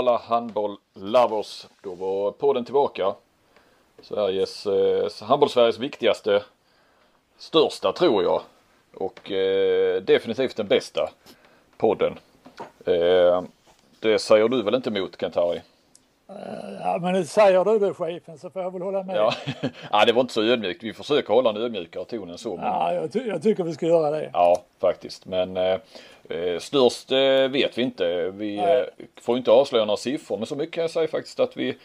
Alla handboll-lovers! Då var podden tillbaka. Sveriges, eh, handbollssveriges viktigaste, största tror jag. Och eh, definitivt den bästa podden. Eh, det säger du väl inte emot Kentari? Ja, men säger du det chefen så får jag väl hålla med. Ja. ja, det var inte så ödmjukt. Vi försöker hålla en ödmjukare ton än så. Men... Ja, jag, ty jag, tycker vi ska göra det. Ja, faktiskt. Men eh, eh störst eh, vet vi inte. Vi eh, får inte avslöja några siffror. Men så mycket kan jag säga faktiskt att vi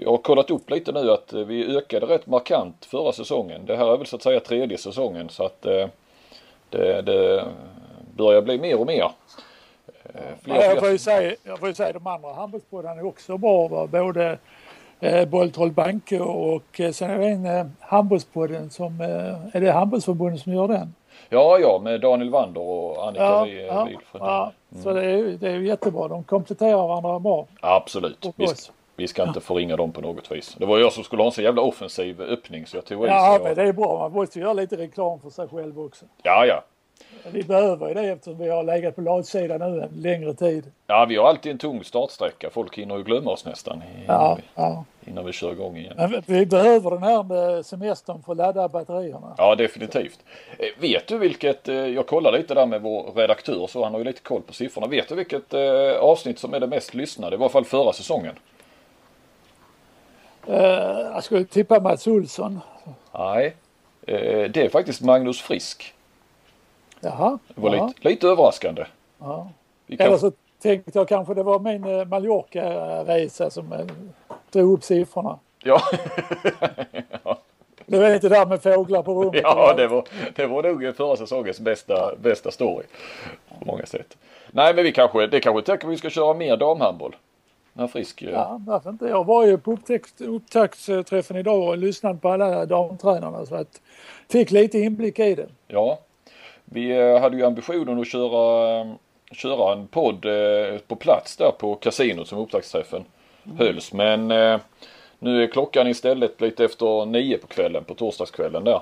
jag har kollat upp lite nu att eh, vi ökade rätt markant förra säsongen. Det här är väl så att säga tredje säsongen så att eh, det, det börjar bli mer och mer. Fler, jag, får ju säga, jag får ju säga de andra handbollspoddarna är också bra. Va? Både eh, Bolltroll Banke och eh, sen är det en eh, handbollspodden som, eh, är det handbollsförbundet som gör den? Ja, ja med Daniel Wander och Annika ja, ja, ja, mm. så det är, det är jättebra. De kompletterar varandra bra. Absolut. Vi ska, vi ska inte förringa dem på något vis. Det var jag som skulle ha en så jävla offensiv öppning så jag tog Ja, men det är bra. Man måste göra lite reklam för sig själv också. Ja, ja. Vi behöver ju det eftersom vi har legat på latsidan nu en längre tid. Ja, vi har alltid en tung startsträcka. Folk hinner ju glömma oss nästan innan, ja, vi, ja. innan vi kör igång igen. Men vi behöver den här semestern för att ladda batterierna. Ja, definitivt. Eh, vet du vilket, eh, jag kollar lite där med vår redaktör så han har ju lite koll på siffrorna. Vet du vilket eh, avsnitt som är det mest lyssnade? I varje fall förra säsongen. jag skulle tippa Mats Olsson. Nej, det är faktiskt Magnus Frisk. Jaha. Det var ja. lite, lite överraskande. Ja. Kan... Eller så tänkte jag kanske det var min eh, Mallorca-resa som eh, drog upp siffrorna. Ja. ja. Du vet det där med fåglar på rummet. Ja, det var, det var nog förra säsongens bästa, bästa story. På många sätt. Nej, men vi kanske, det kanske tänker vi ska köra mer damhandboll. När Frisk... Eh, ja, varför inte? Jag var ju på upptaktsträffen idag och lyssnade på alla damtränarna så att fick lite inblick i det. Ja, vi eh, hade ju ambitionen att köra, eh, köra en podd eh, på plats där på kasinot som upptaktsträffen mm. hölls. Men nu är klockan istället lite efter nio på kvällen, på torsdagskvällen där.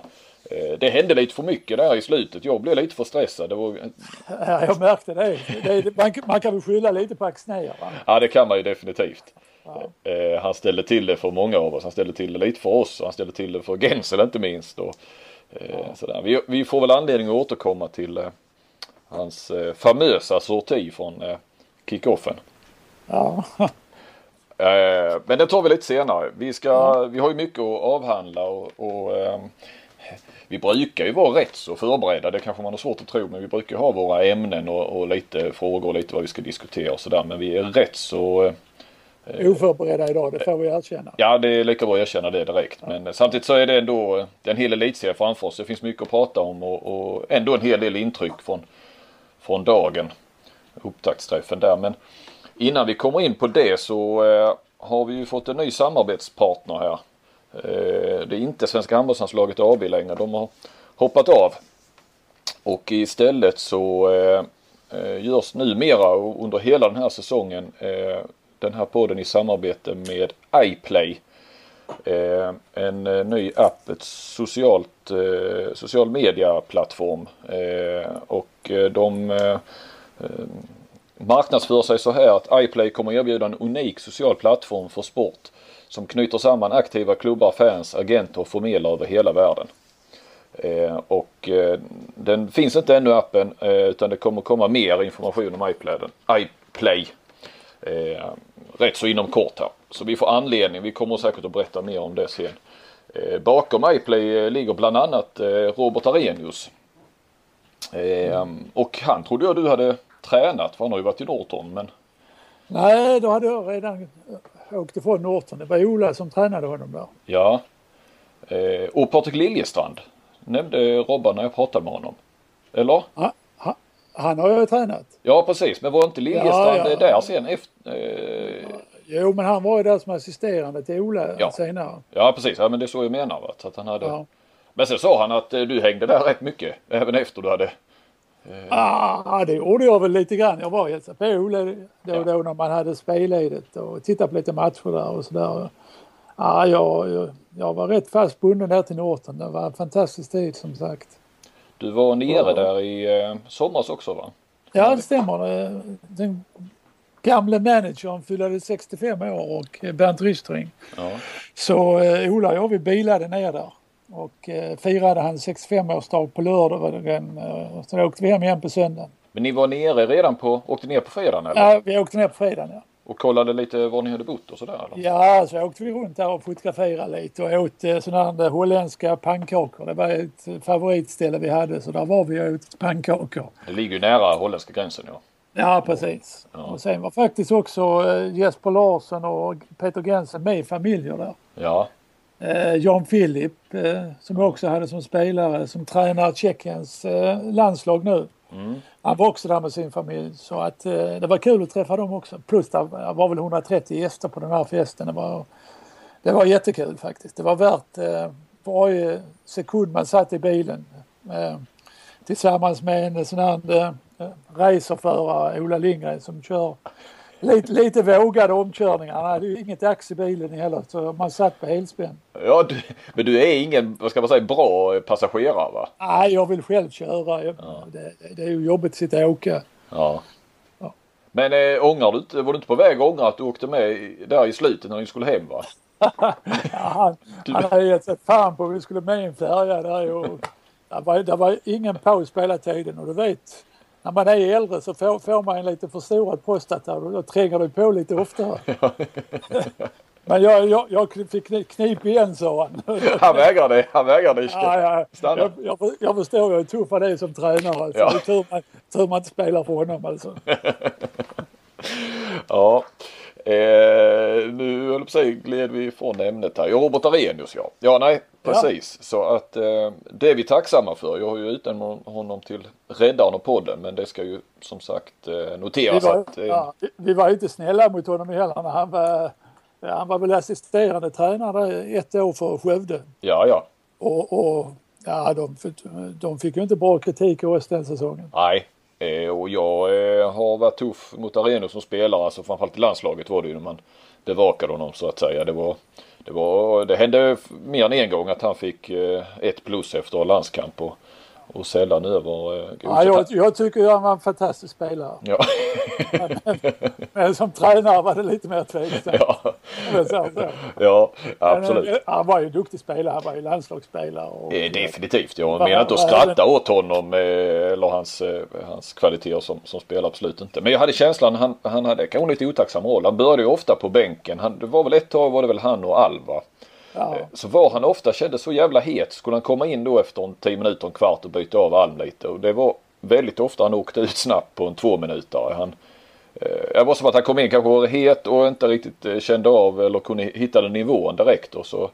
Det hände lite för mycket där i slutet. Jag blev lite för stressad. Det var... Ja, jag märkte det. det man, man, kan väl skylla lite på Axnér va? Ja, det kan man ju definitivt. Ja. Han ställde till det för många av oss. Han ställde till det lite för oss han ställde till det för Gensel inte minst. Och Eh, sådär. Vi, vi, får väl anledning att återkomma till eh, hans eh, famösa sorti från eh, kickoffen. Ja. Eh, men det tar vi lite senare. Vi, ska, ja. vi har ju mycket att avhandla och, och eh, vi brukar ju vara rätt så förberedda. Det kanske man har svårt att tro men vi brukar ha våra ämnen och, och lite frågor och lite vad vi ska diskutera och sådär. Men vi är rätt så Eh, oförberedda idag, det får vi erkänna. Ja, det är lika bra att erkänna det direkt. Ja. Men samtidigt så är det ändå en hel elitserie framför oss. Det finns mycket att prata om och, och ändå en hel del intryck från, från dagen. Upptaktsträffen där. Men innan vi kommer in på det så eh, har vi ju fått en ny samarbetspartner här. Eh, det är inte Svenska handbollslandslaget AB längre. De har hoppat av. Och istället så eh, eh görs numera under hela den här säsongen eh, den här podden i samarbete med iPlay. Eh, en eh, ny app, ett socialt, eh, social media-plattform. Eh, och eh, de eh, eh, marknadsför sig så här att iPlay kommer erbjuda en unik social plattform för sport som knyter samman aktiva klubbar, fans, agenter och förmedlare över hela världen. Eh, och eh, den finns inte ännu appen eh, utan det kommer komma mer information om iPlay. iPlay eh, rätt så inom kort här. Så vi får anledning, vi kommer säkert att berätta mer om det sen. Eh, bakom iPlay eh, ligger bland annat eh, Robert Arrhenius. Eh, och han trodde jag du hade tränat för han har ju varit i Norton men Nej, då hade jag redan åkt ifrån Norton. Det var Ola som tränade honom där. Ja. Eh, och Patrik Liljestrand nämnde Robban när jag pratade med honom. Eller? Ja, han har ju tränat. Ja precis, men var inte Liljestrand ja, ja. där sen efter? Eh... Jo men han var ju där som assisterande till Ola ja. senare. Ja precis, ja, men det är så jag menar. Va? Så att han hade... Ja. Men sen sa han att eh, du hängde där rätt mycket även efter du hade eh... ah, det gjorde jag väl lite grann. Jag var och hälsade på Ola då och då när man hade spelledigt och tittade på lite matcher där och sådär. Ah, jag, jag, jag var rätt fast bunden där till Norton. Det var en fantastisk tid som sagt. Du var nere ja. där i eh, somras också va? Ja det stämmer. Den gamle managern fyllde 65 år och Bernt Rystring. Ja. Så eh, Ola och jag vi bilade ner där och eh, firade hans 65-årsdag på lördagen. Eh, då åkte vi hem igen på söndagen. Men ni var nere redan på, åkte ner på fredagen eller? Ja, vi åkte ner på fredagen ja. Och kollade lite var ni hade bott och sådär eller? Ja, så åkte vi runt där och fotograferade lite och åt eh, sådana här holländska pannkakor. Det var ett favoritställe vi hade så där var vi och åt pannkakor. Det ligger ju nära holländska gränsen ja. Ja, precis. Ja. Och sen var faktiskt också eh, Jesper Larsson och Peter Gensen med i familjer där. Ja, Eh, Jan Philip eh, som jag också hade som spelare som tränar Tjeckiens eh, landslag nu. mm. Han var också där med sin familj så att eh, det var kul att träffa dem också. Plus det var väl 130 gäster på den här festen. Det var, det var jättekul faktiskt. Det var värt eh, varje sekund man satt i bilen eh, tillsammans med en sån här eh, racerförare, Ola Lindgren, som kör lite, lite vågade omkörningar. Han hade ju inget ax i bilen heller så man satt på helspänn. ja du, men du är ingen, vad ska man säga, bra passagerare va? Nej, jag vill själv köra. Jag, det, det är ju jobbigt att sitta och åka. Ja. Ja. Men äh, ångrar du inte, var du inte på väg att ångra att du åkte med där i slutet när ni skulle hem va? Ja, han, han hade gett sig fan på att vi skulle med en färja där och det var, det var ingen paus på hela tiden och du vet när man är äldre så får, får man en lite förstorad prostata och då tränger det på lite oftare. Men jag, jag, jag fick kni- knip igen sa han. Han vägrade, han vägrade Ja, ja. stanna. Jag, jag, jag förstår hur tuff han är som tränare. Alltså. Ja. Det är tur man, tur man inte spelar för honom alltså. Ja. Eh, nu höll jag på säga, gled vi ifrån ämnet här. Ja, Robert Arrhenius ja. Ja, nej, precis. Så att eh, det är vi tacksamma för. Jag har ju utnämnt honom till räddaren av podden men det ska ju som sagt eh, Vi noteras var, att eh, ja, vi- vi var inte snälla mot honom heller när han var, han var väl assisterande tränare ett år för Skövde. ja, ja. Och, och ja, de, de fick ju inte bra kritik i oss den säsongen. Nej. Eh, och jag eh, har varit tuff mot Arrhenius som spelare. Alltså framförallt i landslaget var det ju när man bevakade honom så att säga. Det var det, var, det hände mer än en gång att han fick eh, ett plus efter landskamp och, och sällan över eh, Ja, jag, jag tycker han var en fantastisk spelare. Ja. Men som tränare var det lite mer tveksamt. ja. Men ja, Men, absolut. eh, Han var ju en duktig spelare. Han var ju landslagsspelare. Och, Eh, definitivt. Jag Ja, menar inte att skratta åt honom eller hans, hans kvaliteter som, som spelare. Absolut inte. Men jag hade känslan han, han hade kanske en lite otacksam roll. Han började ju ofta på bänken. Han, det var väl ett tag var det väl han och Alva. Ja, Så var han ofta kändes så jävla het. Skulle han komma in då efter en 10 minuter, en kvart och byta av Alm lite. Och det var väldigt ofta han åkte ut snabbt på en två minuter. Han, eh, det var som att han kom in kanske var het och inte riktigt eh, kände av eller kunde hitta den nivån direkt. Och så,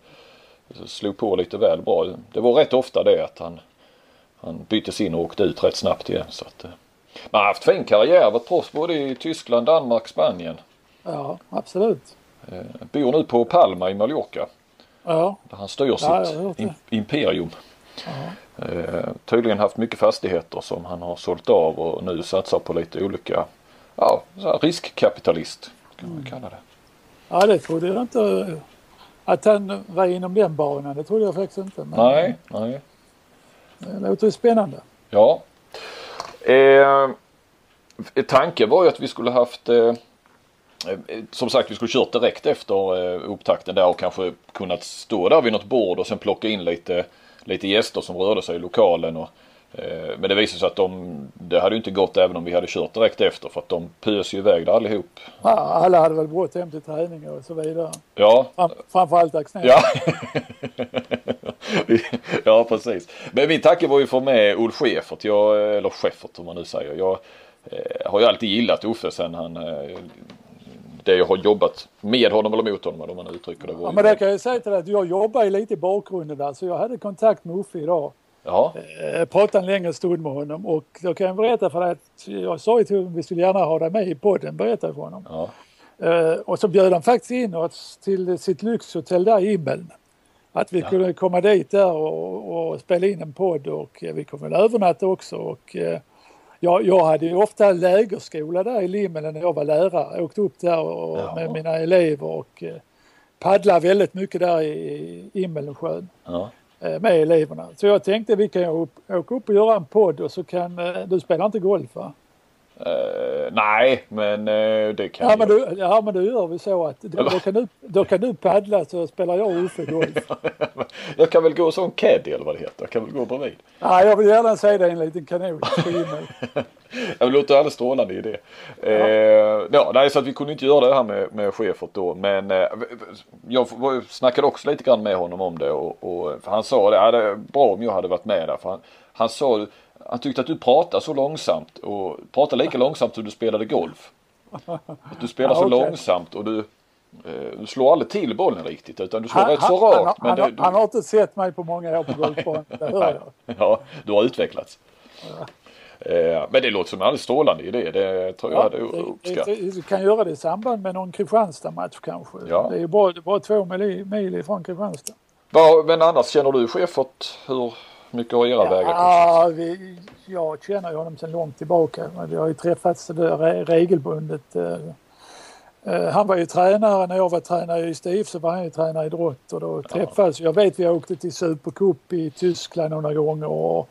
så slog på lite väl bra. Det var rätt ofta det att han, han byttes in och åkte ut rätt snabbt igen. Så att, eh. Men han har haft fin karriär. Varit proffs både i Tyskland, Danmark, Spanien. ja, absolut. Eh, bor nu på Palma i Mallorca. Ja, Där han styr Ja, sitt imperium. Eh, tydligen haft mycket fastigheter som han har sålt av och nu satsar på lite olika ja, riskkapitalist kan man kalla det. ja, det trodde jag inte. Att han var inom den banan, det trodde jag faktiskt inte. Men Nej, nej. Det låter ju spännande. Ja. Eh, tanken var ju att vi skulle haft eh, eh, som sagt vi skulle kört direkt efter eh, upptakten där och kanske kunnat stå där vid något bord och sen plocka in lite, lite gäster som rörde sig i lokalen. Och, eh, men det visade sig att de, det hade inte gått även om vi hade kört direkt efter för att de pös ju iväg där allihop. Ja, alla hade väl brått hem till träning och så vidare. Ja, Fram, framförallt Axnér. Ja. ja precis. Men min tanke var ju att få med Ulf Schäfert. Jag, eller Schäfert om man nu säger. Jag eh, har ju alltid gillat Uffe sen han eh, det jag har jobbat med honom eller mot honom vad man uttrycker det. Ja, men det kan jag säga till dig att jag jobbar ju lite i bakgrunden där så jag hade kontakt med Uffe idag. Ja, Eh, pratade en längre stund med honom och då kan jag berätta för dig att jag sa ju till honom vi skulle gärna ha dig med i podden, berättade för honom. ja, Eh, och så bjöd han faktiskt in oss till sitt lyxhotell där i Imbeln. Att vi kunde komma dit där och, och spela in en podd och vi kom väl övernatta också. Och, eh, jag, jag hade ju ofta lägerskola där i Limmelen när jag var lärare. Jag åkte upp där och, Ja. med mina elever och eh, paddlade väldigt mycket där i Imbelensjön ja. eh, med eleverna. Så jag tänkte vi kan upp, åka upp och göra en podd och så kan, eh, du spelar inte golf va? Uh, nej, men uh, det kan ja, men du, ja, men då gör vi så att då, då, kan, du, då kan du paddla så spelar jag Uffe golf. jag kan väl gå som caddy eller vad det heter. Jag kan väl gå bredvid. Ja, jag vill gärna se dig i en liten kanot. det låter alldeles strålande idé. Ja. Uh, ja, nej, så att vi kunde inte göra det här med, med Schäfert då. Men uh, jag snackade också lite grann med honom om det och, och han sa det, ja, det är bra om jag hade varit med där. För han, han sa han tyckte att du pratade så långsamt och pratade lika långsamt som du spelade golf. Att du spelar så okay. långsamt och du, eh, du slår aldrig till bollen riktigt utan du slår han, rätt så rakt. Han, men han, du, han har inte sett mig på många år på golfbanan. Ja, du har utvecklats. Ja. Eh, men det låter som en alldeles strålande idé. Det tror jag ja, hade uppskattat. Du kan göra det i samband med någon Kristianstad-match kanske. Ja. Det är bara, bara två mil, mil ifrån Kristianstad. men annars känner du Schäfert hur mycket har era ja, vägar Ja, vi, jag känner ju honom sedan långt tillbaka. Vi har ju träffats re regelbundet. Eh, eh, han var ju tränare när jag var tränare i STIF så var han ju tränare i Drott och då träffades Jag vet vi åkte till Supercup i Tyskland några gånger och,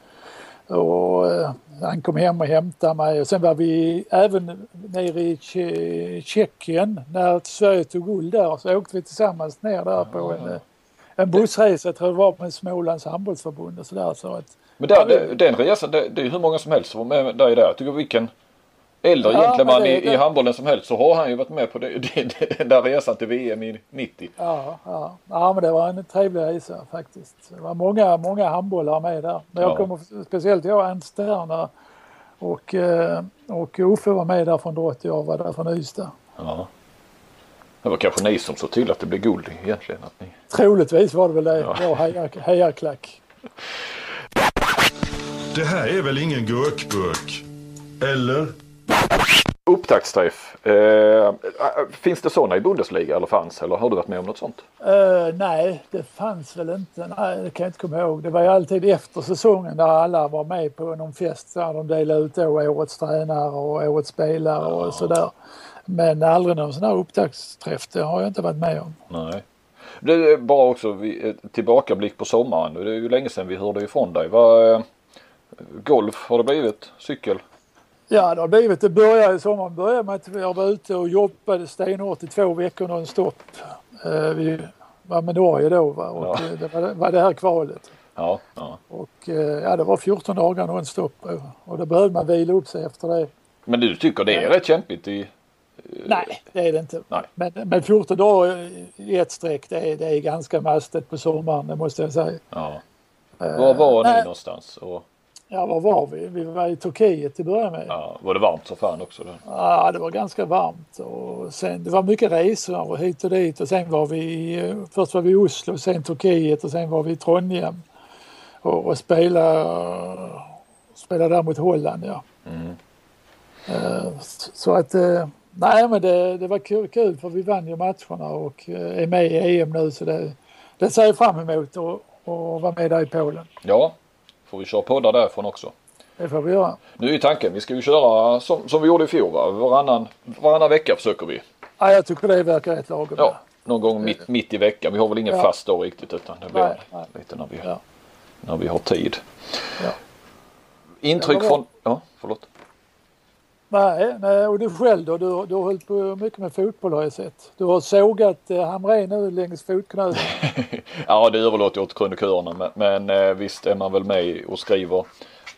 och eh, han kom hem och hämtade mig och sen var vi även nere i Tjeckien när Sverige tog guld där så åkte vi tillsammans ner där på en en bussresa tror jag det var med Smålands handbollsförbund och sådär. Så att, men där, det, den resan, det, det är hur många som helst som var med där. Jag tycker vilken äldre ja, gentleman i, i handbollen som helst så har han ju varit med på det, det, den där resan till VM i 90. Ja, ja. ja men det var en trevlig resa faktiskt. Det var många, många handbollare med där. Men jag ja. kommer speciellt jag, Ernst Sterner och, eh, och Uffe var med där från Drott. Jag var där från Ystad. Ja. Det var kanske ni som såg till att det blev guld egentligen? Att ni... Troligtvis var det väl det. Ja. Jag hejar, hejarklack. Det här är väl ingen gurkburk? Eller? Upptaktsträff. Eh, finns det sådana i Bundesliga eller fanns? Eller har du varit med om något sånt? Uh, nej, det fanns väl inte. Nej, det kan jag inte komma ihåg. Det var ju alltid efter säsongen där alla var med på någon fest där de delade ut då årets tränare och årets spelare ja. och sådär. Men aldrig någon sån här upptaktsträff, det har jag inte varit med om. Nej. Det är bara också tillbakablick på sommaren. Det är ju länge sedan vi hörde ifrån dig. Vad, eh, golf har det blivit? Cykel? Ja det har blivit. Det började i sommaren började med att jag var ute och jobbade stenhårt i två veckor nonstop. Eh, vi var med Norge då va? och ja. det var, var det här kvalet. Ja, ja. Och eh, ja, det var 14 dagar nonstop och då behövde man vila upp sig efter det. Men du tycker det är rätt kämpigt i Nej, det är det inte. Nej. Men, men 14 dagar i ett streck det är, det är ganska mastigt på sommaren, det måste jag säga. Ja. Var var ni någonstans? Och... Ja, var var vi? Vi var i Turkiet till början med. Ja, var det varmt så fan också? Då? Ja, det var ganska varmt och sen det var mycket resor hit och dit och sen var vi först var vi i Oslo, sen Turkiet och sen var vi i Trondheim och, och spelade, spelade där mot Holland. Ja. Mm. Uh, så att uh, Nej men det, det var kul, kul för vi vann ju matcherna och eh, är med i EM nu så det, det ser jag fram emot att vara med där i Polen. Ja, får vi köra poddar därifrån också. Det får vi göra. Nu är tanken, vi ska ju köra som, som vi gjorde i fjol va? Varannan, varannan vecka försöker vi. Ja jag tycker det verkar rätt lagom. Ja, någon gång mitt, mitt i veckan. Vi har väl ingen ja. fast dag riktigt utan det blir nej, nej. lite när vi, ja. när vi har tid. Ja. Intryck från, ja förlåt. Nej, nej, och du själv då? Du, du har hållit på mycket med fotboll har jag sett. Du har sågat eh, Hamrén nu längs fotknölen. ja, det överlåter jag åt krönikörerna men, men eh, visst är man väl med och skriver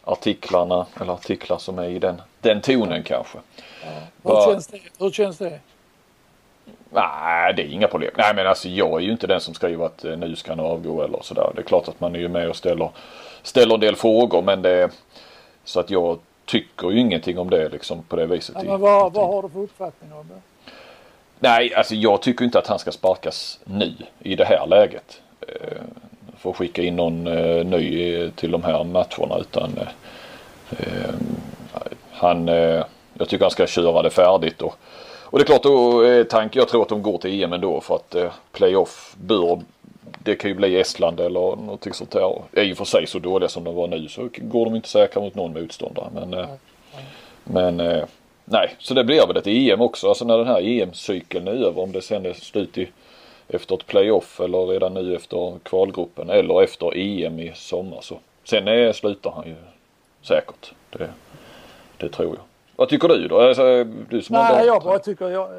artiklarna eller artiklar som är i den, den tonen kanske. Ja. Hur, Bara, känns det? Hur känns det? Nej, det är inga problem. Nej, men alltså jag är ju inte den som skriver att eh, nu ska han avgå eller sådär. Det är klart att man är ju med och ställer, ställer en del frågor men det så att jag tycker ju ingenting om det liksom på det viset. Ja, men vad, vad har du för uppfattning om det? Nej, alltså jag tycker inte att han ska sparkas nu i det här läget. Eh, att skicka in någon eh, ny till de här matcherna utan eh, eh han, eh, jag tycker han ska köra det färdigt och, och det är klart då är tanken, jag tror att de går till EM ändå för att eh, playoff bör det kan ju bli Estland eller någonting sånt där. I och för sig så dåliga som de var nu så går de inte säkra mot någon motståndare. Men, mm. men eh, nej, så det blir väl ett EM också. Alltså när den här EM-cykeln är över. Om det sen är slut i, efter ett playoff eller redan nu efter kvalgruppen eller efter EM i sommar. Så. Sen är, slutar han ju säkert. Det, det tror jag. Vad tycker du då? Alltså, du som Nej, jag bara tycker jag,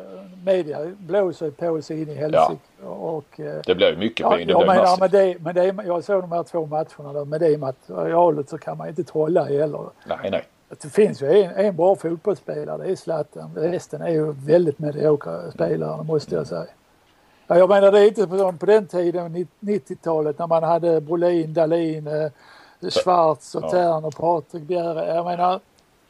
media blåser på sig in i helsike. Och, eh, Det blir ju mycket Ja, pengar. Det jag menar med det, med det, jag såg de här två matcherna där, med det materialet så kan man inte trolla heller. Nej, nej. Det finns ju en, en bra fotbollsspelare, det är Zlatan. Resten är ju väldigt mediokra spelare måste jag säga. Ja, jag menar det är inte på, på den tiden, 90-talet, när man hade Brolin, Dahlin, eh, Schwarz och Ja. Tern och Patrik Bjerre. Jag menar,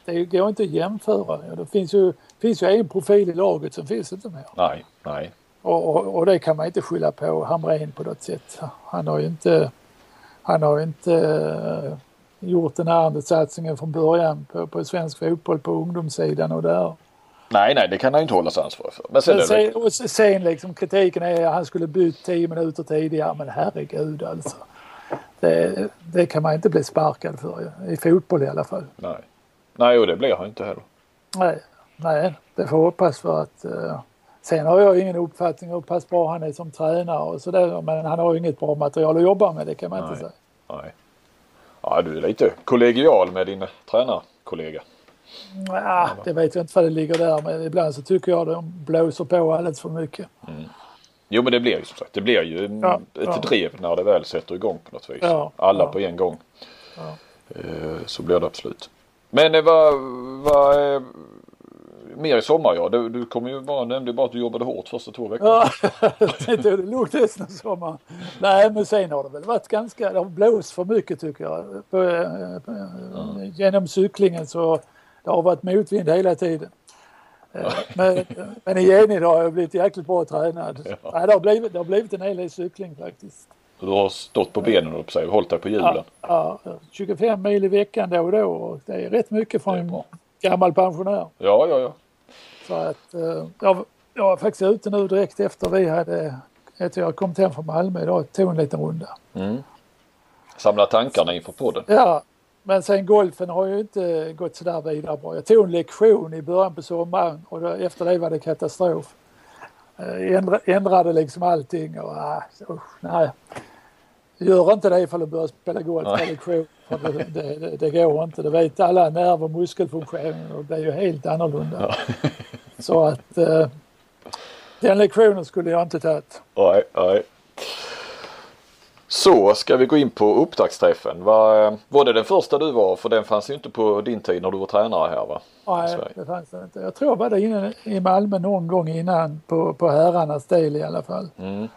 det går inte att jämföra. Det finns ju, finns ju en profil i laget som finns inte mer. Nej, nej. Och, och, och det kan man inte skylla på Hamrén på något sätt. Han har ju inte, han har inte eh, gjort den här satsningen från början på, på svensk fotboll på ungdomssidan och där. Nej, nej, det kan han inte hålla sig ansvarig för. Men sen Men sen, och sen liksom kritiken är att han skulle bytt tio minuter tidigare. Men herregud alltså. Det, det kan man inte bli sparkad för i fotboll i alla fall. nej. Nej, och det blir han inte heller. Nej, nej det får hoppas för att eh, Sen har jag ingen uppfattning hur pass bra han är som tränare och sådär. Men han har ju inget bra material att jobba med, det kan man Nej. inte säga. Nej. Ja, du är lite kollegial med din tränarkollega. Ja, det vet jag inte vad det ligger där men ibland så tycker jag de blåser på alldeles för mycket. Jo, men det blir ju som sagt, det blir ju mm, Ja, ett ja. drev när det väl sätter igång på något vis. Ja, Alla på en gång. Eh, Så blir det absolut. Men eh, vad, vad eh, mer i sommar ja. Du, du kommer ju bara, nämnde bara att du jobbade hårt första två veckorna. Ja, det tog det lugnt resten av sommaren. Nej, men sen har det väl varit ganska, det har blåst för mycket tycker jag. På, på, eh, Genom cyklingen så det har varit motvind hela tiden. Men, men i gengäld har jag blivit jäkligt bra tränad. Ja. Nej, det, har blivit, det har blivit en hel del cykling faktiskt. Du har stått på benen och sig och hållit dig på hjulen. Ja, ja, 25 mil i veckan då och då och det är rätt mycket för en gammal pensionär. Ja, ja, ja. Så att eh, jag, jag var faktiskt ute nu direkt efter vi hade, efter jag kom hem från Malmö idag, tog en liten runda. Mm. Samla tankarna inför podden. Ja, men sen golfen har ju inte gått sådär vidare bra. Jag tog en lektion i början på sommaren och då, efter det var det katastrof. Eh, Ändra, ändrade liksom allting och ah, så, usch, nej. Gör inte det ifall du börjar spela golf på lektion. Det, det, det, det går inte. Det vet alla nerv och muskelfunktioner det blir ju helt annorlunda. Så att eh, den lektionen skulle jag inte tagit. Nej, nej. Så ska vi gå in på upptaktsträffen. Var, var det den första du var? För den fanns ju inte på din tid när du var tränare här va? Nej, det fanns det inte. Jag tror jag var där inne i Malmö någon gång innan på, på herrarnas del i alla fall. Mm.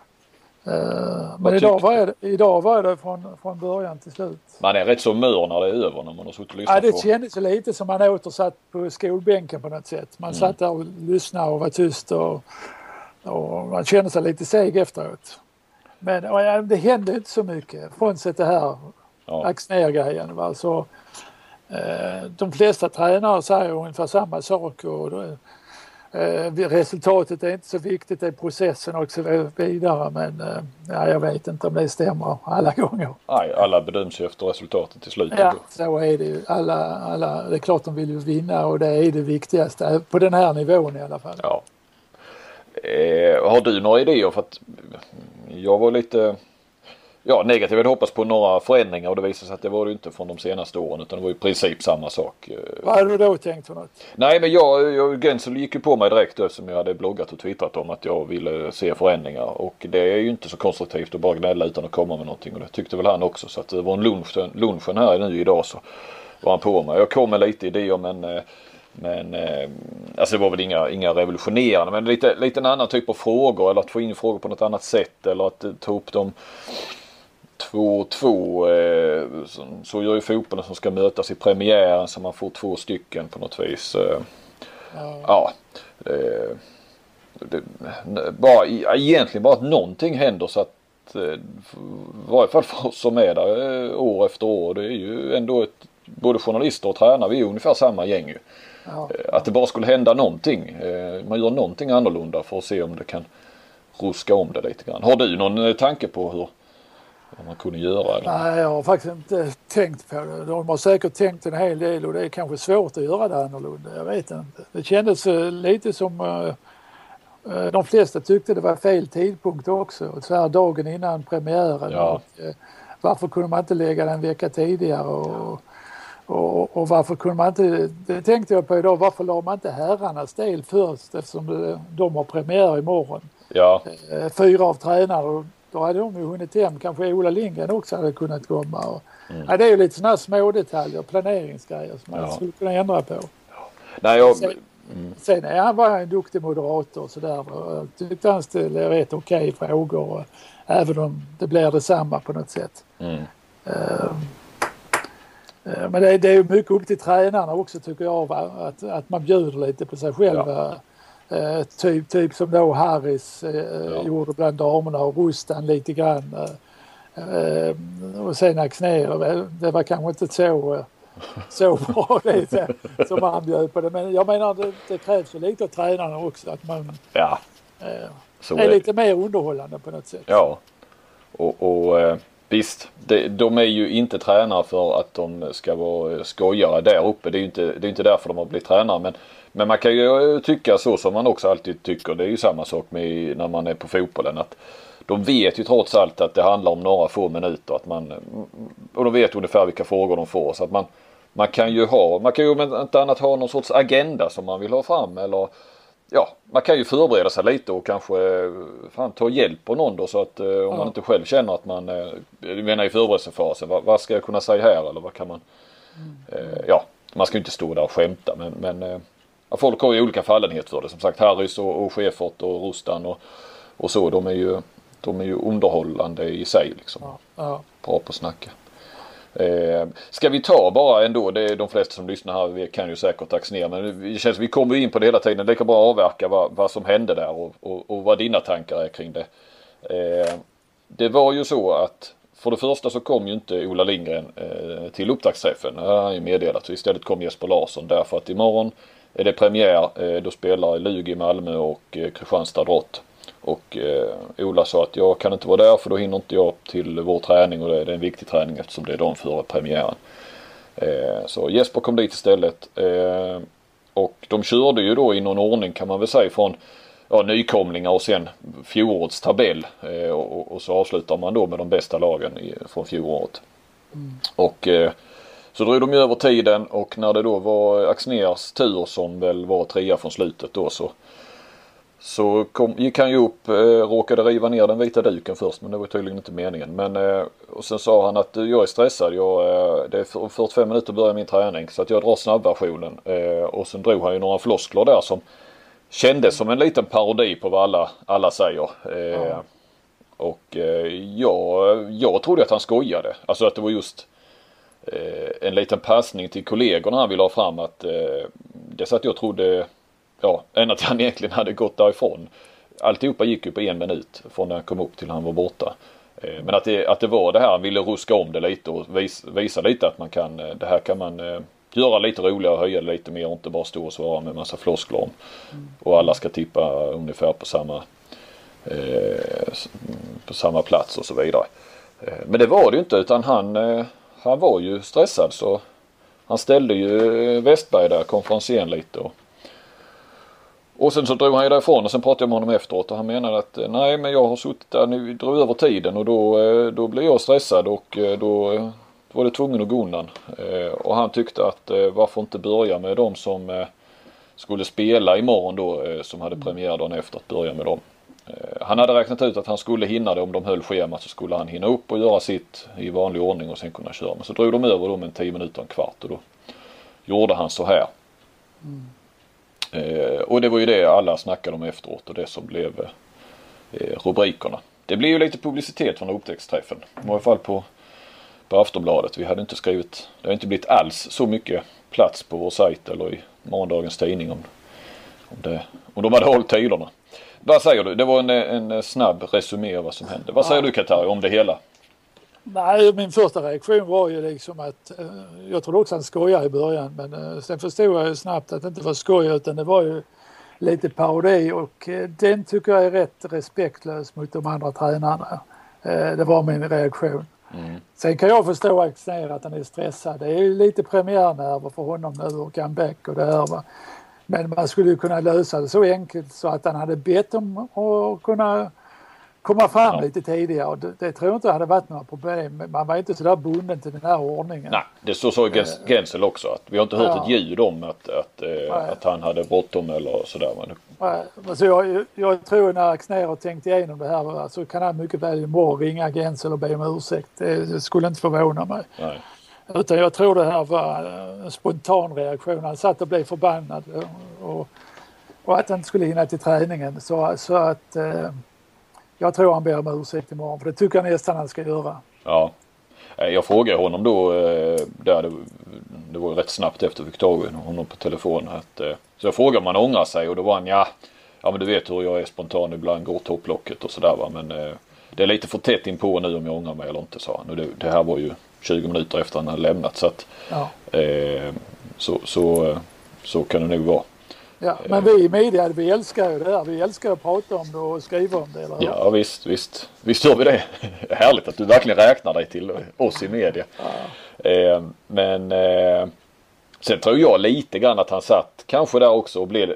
Eh, men Vad idag var, jag, idag var jag där från, från början till slut. Man är rätt så mör när det är över när man har suttit och Ja, lyssnat det på. kändes lite som man åter satt på skolbänken på något sätt. Man satt där och lyssnade och var tyst och, och man kände sig lite seg efteråt. Men ja, det hände inte så mycket frånsett det här Ja. ax ner-grejen. va. Så, eh, de flesta tränare säger ungefär samma sak. Och, då, resultatet är inte så viktigt, det är processen och så vidare. Men eh, ja, jag vet inte om det stämmer alla gånger. Nej, alla bedöms ju efter resultatet till slut. Ja, så är det ju. Alla, alla, det är klart de vill ju vinna och det är det viktigaste. På den här nivån i alla fall. Ja. Eh, har du några idéer? För att jag var lite ja, negativ. Jag hade hoppats på några förändringar och det visade sig att det var det inte från de senaste åren utan det var i princip samma sak. Eh, Vad hade du då tänkt för något? Nej men jag, jag Gensel gick ju på mig direkt som jag hade bloggat och twittrat om att jag ville se förändringar och det är ju inte så konstruktivt att bara gnälla utan att komma med någonting och det tyckte väl han också så att det var en lunch, lunchen här nu idag så var han på mig. Jag kom med lite idéer men eh, men eh, alltså det var väl inga, inga revolutionerande men lite, lite en annan typ av frågor eller att få in frågor på något annat sätt eller att eh, ta upp dem två och två. Eh, så, gör ju fotbollen som ska mötas i premiären så man får två stycken på något vis. Eh, Ja. Eh, det, bara, egentligen bara att någonting händer så att i varje fall för oss som är där år efter år. Det är ju ändå ett, både journalister och tränare, vi är ungefär samma gäng ju. Ja. Att det bara skulle hända någonting. Man gör någonting annorlunda för att se om det kan ruska om det lite grann. Har du någon tanke på hur vad man kunde göra? Eller? Nej, jag har faktiskt inte tänkt på det. De har säkert tänkt en hel del och det är kanske svårt att göra det annorlunda. Jag vet inte. Det kändes eh, lite som eh, eh, de flesta tyckte det var fel tidpunkt också. Så här dagen innan premiären. Ja. Och, varför kunde man inte lägga den en vecka tidigare? Och, Och, och, varför kunde man inte, det tänkte jag på idag, varför la man inte herrarnas del först eftersom de har premiär imorgon. Ja. Fyra av tränare och då hade de ju hunnit hem, kanske Ola Lindgren också hade kunnat komma. Och, mm. ja, det är ju lite sådana små detaljer, planeringsgrejer som man ja. skulle kunna ändra på. Nej, jag... Sen, mm. sen är han bara en duktig moderator och sådär. Jag tyckte han ställde rätt okej okay frågor. Även om det blir detsamma på något sätt. Mm. Uh, men det, är mycket upp till tränarna också tycker jag att, att man bjuder lite på sig själv. Ja. Uh, typ, typ som då Harris uh, ja. gjorde bland damerna och Rustan lite grann. och sen Axnér, det var kanske inte så så bra det som han bjöd på det. Men jag menar det, det krävs ju lite av tränarna också att man ja, eh, är, är lite mer underhållande på något sätt. Ja, och, och eh, visst, det, de är ju inte tränare för att de ska vara skojare där uppe. Det är ju inte, det är inte därför de har blivit tränare. Men, men man kan ju tycka så som man också alltid tycker. Det är ju samma sak med när man är på fotbollen. att de vet ju trots allt att det handlar om några få minuter. Att man, och de vet ungefär vilka frågor de får. Så att man, man kan ju ha, man kan ju om inte annat ha någon sorts agenda som man vill ha fram eller ja, man kan ju förbereda sig lite och kanske fan, ta hjälp av någon då så att eh, om ja. man inte själv känner att man, eh, menar i förberedelsefasen, vad, vad, ska jag kunna säga här eller vad kan man, mm. eh, ja, man ska ju inte stå där och skämta men, men eh, folk har ju olika fallenhet för det. Som sagt Harrys och, och Schäfert och Rustan och, och så, de är ju, de är ju underhållande i sig liksom. Ja. Ja. Bra på att snacka. Eh, ska vi ta bara ändå, det är de flesta som lyssnar här vi kan ju säkert tax ner men det känns vi kommer in på det hela tiden. Det kan bara avverka vad, vad som hände där och, och, och, vad dina tankar är kring det. Eh, det var ju så att för det första så kom ju inte Ola Lindgren eh, till upptaktsträffen. Det har han ju meddelat. Så istället kom Jesper Larsson därför att imorgon är det premiär. Eh, då spelar Lugi i Malmö och eh, Kristianstad Drott. Och eh, Ola sa att jag kan inte vara där för då hinner inte jag till vår träning och det är en viktig träning eftersom det är dagen före premiären. Eh, så Jesper kom dit istället. Eh, och de körde ju då i någon ordning kan man väl säga från ja, nykomlingar och sen fjolårets tabell. Eh, och, och, så avslutar man då med de bästa lagen i, från fjolåret. Mm. Och eh, så drog de ju över tiden och när det då var Axners tur som väl var trea från slutet då så så kom, gick han ju upp, eh, råkade riva ner den vita duken först men det var tydligen inte meningen. Men, eh, och sen sa han att jag är stressad, jag, eh, det är 45 minuter börjar min träning så att jag drar snabbversionen. Eh, och sen drog han ju några floskler där som kändes som en liten parodi på vad alla, alla säger. Eh, ja. Och eh, jag, jag trodde att han skojade. Alltså att det var just Eh, en liten passning till kollegorna han ville ha fram att eh, det satt jag trodde ja, än att han egentligen hade gått därifrån. Alltihopa gick ju på en minut från när han kom upp till han var borta. Eh, men att det, att det var det här, han ville ruska om det lite och vis, visa lite att man kan, eh, det här kan man eh, göra lite roligare och höja lite mer och inte bara stå och svara med massa floskler om. Mm. Och alla ska tippa ungefär på samma, eh, på samma plats och så vidare. Eh, men det var det ju inte utan han, han var ju stressad så han ställde ju Westberg där, konferencieren lite och och sen så drog han ju därifrån och sen pratade jag med honom efteråt och han menade att eh, nej men jag har suttit där nu, drog över tiden och då, eh, då blev jag stressad och då, då var det tvungen att gå undan. Och han tyckte att varför inte börja med de som skulle spela imorgon då som hade premiär dagen efter att börja med dem. Han hade räknat ut att han skulle hinna det om de höll schemat så skulle han hinna upp och göra sitt i vanlig ordning och sen kunna köra. Men så drog de över dem en 10 minuter, en kvart och då gjorde han så här. Mm. Eh, och det var ju det alla snackade om efteråt och det som blev eh, rubrikerna. Det blev ju lite publicitet från upptäcktsträffen. I varje fall på, på Aftonbladet. Vi hade inte skrivit, det har inte blivit alls så mycket plats på vår sajt eller i morgondagens tidning om, om, det, om de hade hållit tiderna. Vad säger du? Det var en, en snabb resumé av vad som hände. Vad säger du Katari om det hela? Nej, min första reaktion var ju liksom att eh, jag trodde också han skojade i början men eh, sen förstod jag ju snabbt att det inte var skoj utan det var ju lite parodi och eh, den tycker jag är rätt respektlös mot de andra tränarna. Det var min reaktion. Mm. Sen kan jag förstå Axnér att han är stressad. Det är ju lite premiärnerver för honom nu och comeback och det här. Va? Men man skulle ju kunna lösa det så enkelt så att han hade bett om att kunna komma fram Ja. lite tidigare. Det, det tror jag inte hade varit några problem. Men Man var inte sådär bunden till den här ordningen. Nej, det så sa Gens- Gensel också. Att vi har inte hört Ja. ett ljud om att, att, eh, Nej. att han hade bråttom eller sådär. Men, Nej, Alltså jag, jag tror när Axnér har tänkt igenom det här så kan han mycket väl imorgon ringa Gensel och be om ursäkt. Det, det skulle inte förvåna mig. nej. Utan jag tror det här var eh, en spontan reaktion. Han satt och blev förbannad och, och att han inte skulle hinna till träningen. Så, så att eh, jag tror han ber om ursäkt imorgon för det tycker jag nästan han ska göra. Ja. Eh, jag frågade honom då, eh, där det, det var rätt snabbt efter vi fick tag i honom på telefon. Att, så jag frågade om han ångrar sig och då var han ja, ja men du vet hur jag är spontan ibland, går topplocket och sådär va. Men det är lite för tätt in på nu om jag ångrar mig eller inte sa han. Och det, det här var ju 20 minuter efter han hade lämnat så att Ja. eh, så, så, eh, så kan det nog vara. Ja, men vi i media, vi älskar ju det här. Vi älskar att prata om det och skriva om det, eller hur? Ja visst, visst, visst gör vi det. Härligt att du verkligen räknar dig till oss i media. Eh, men eh, sen tror jag lite grann att han satt kanske där också och blev,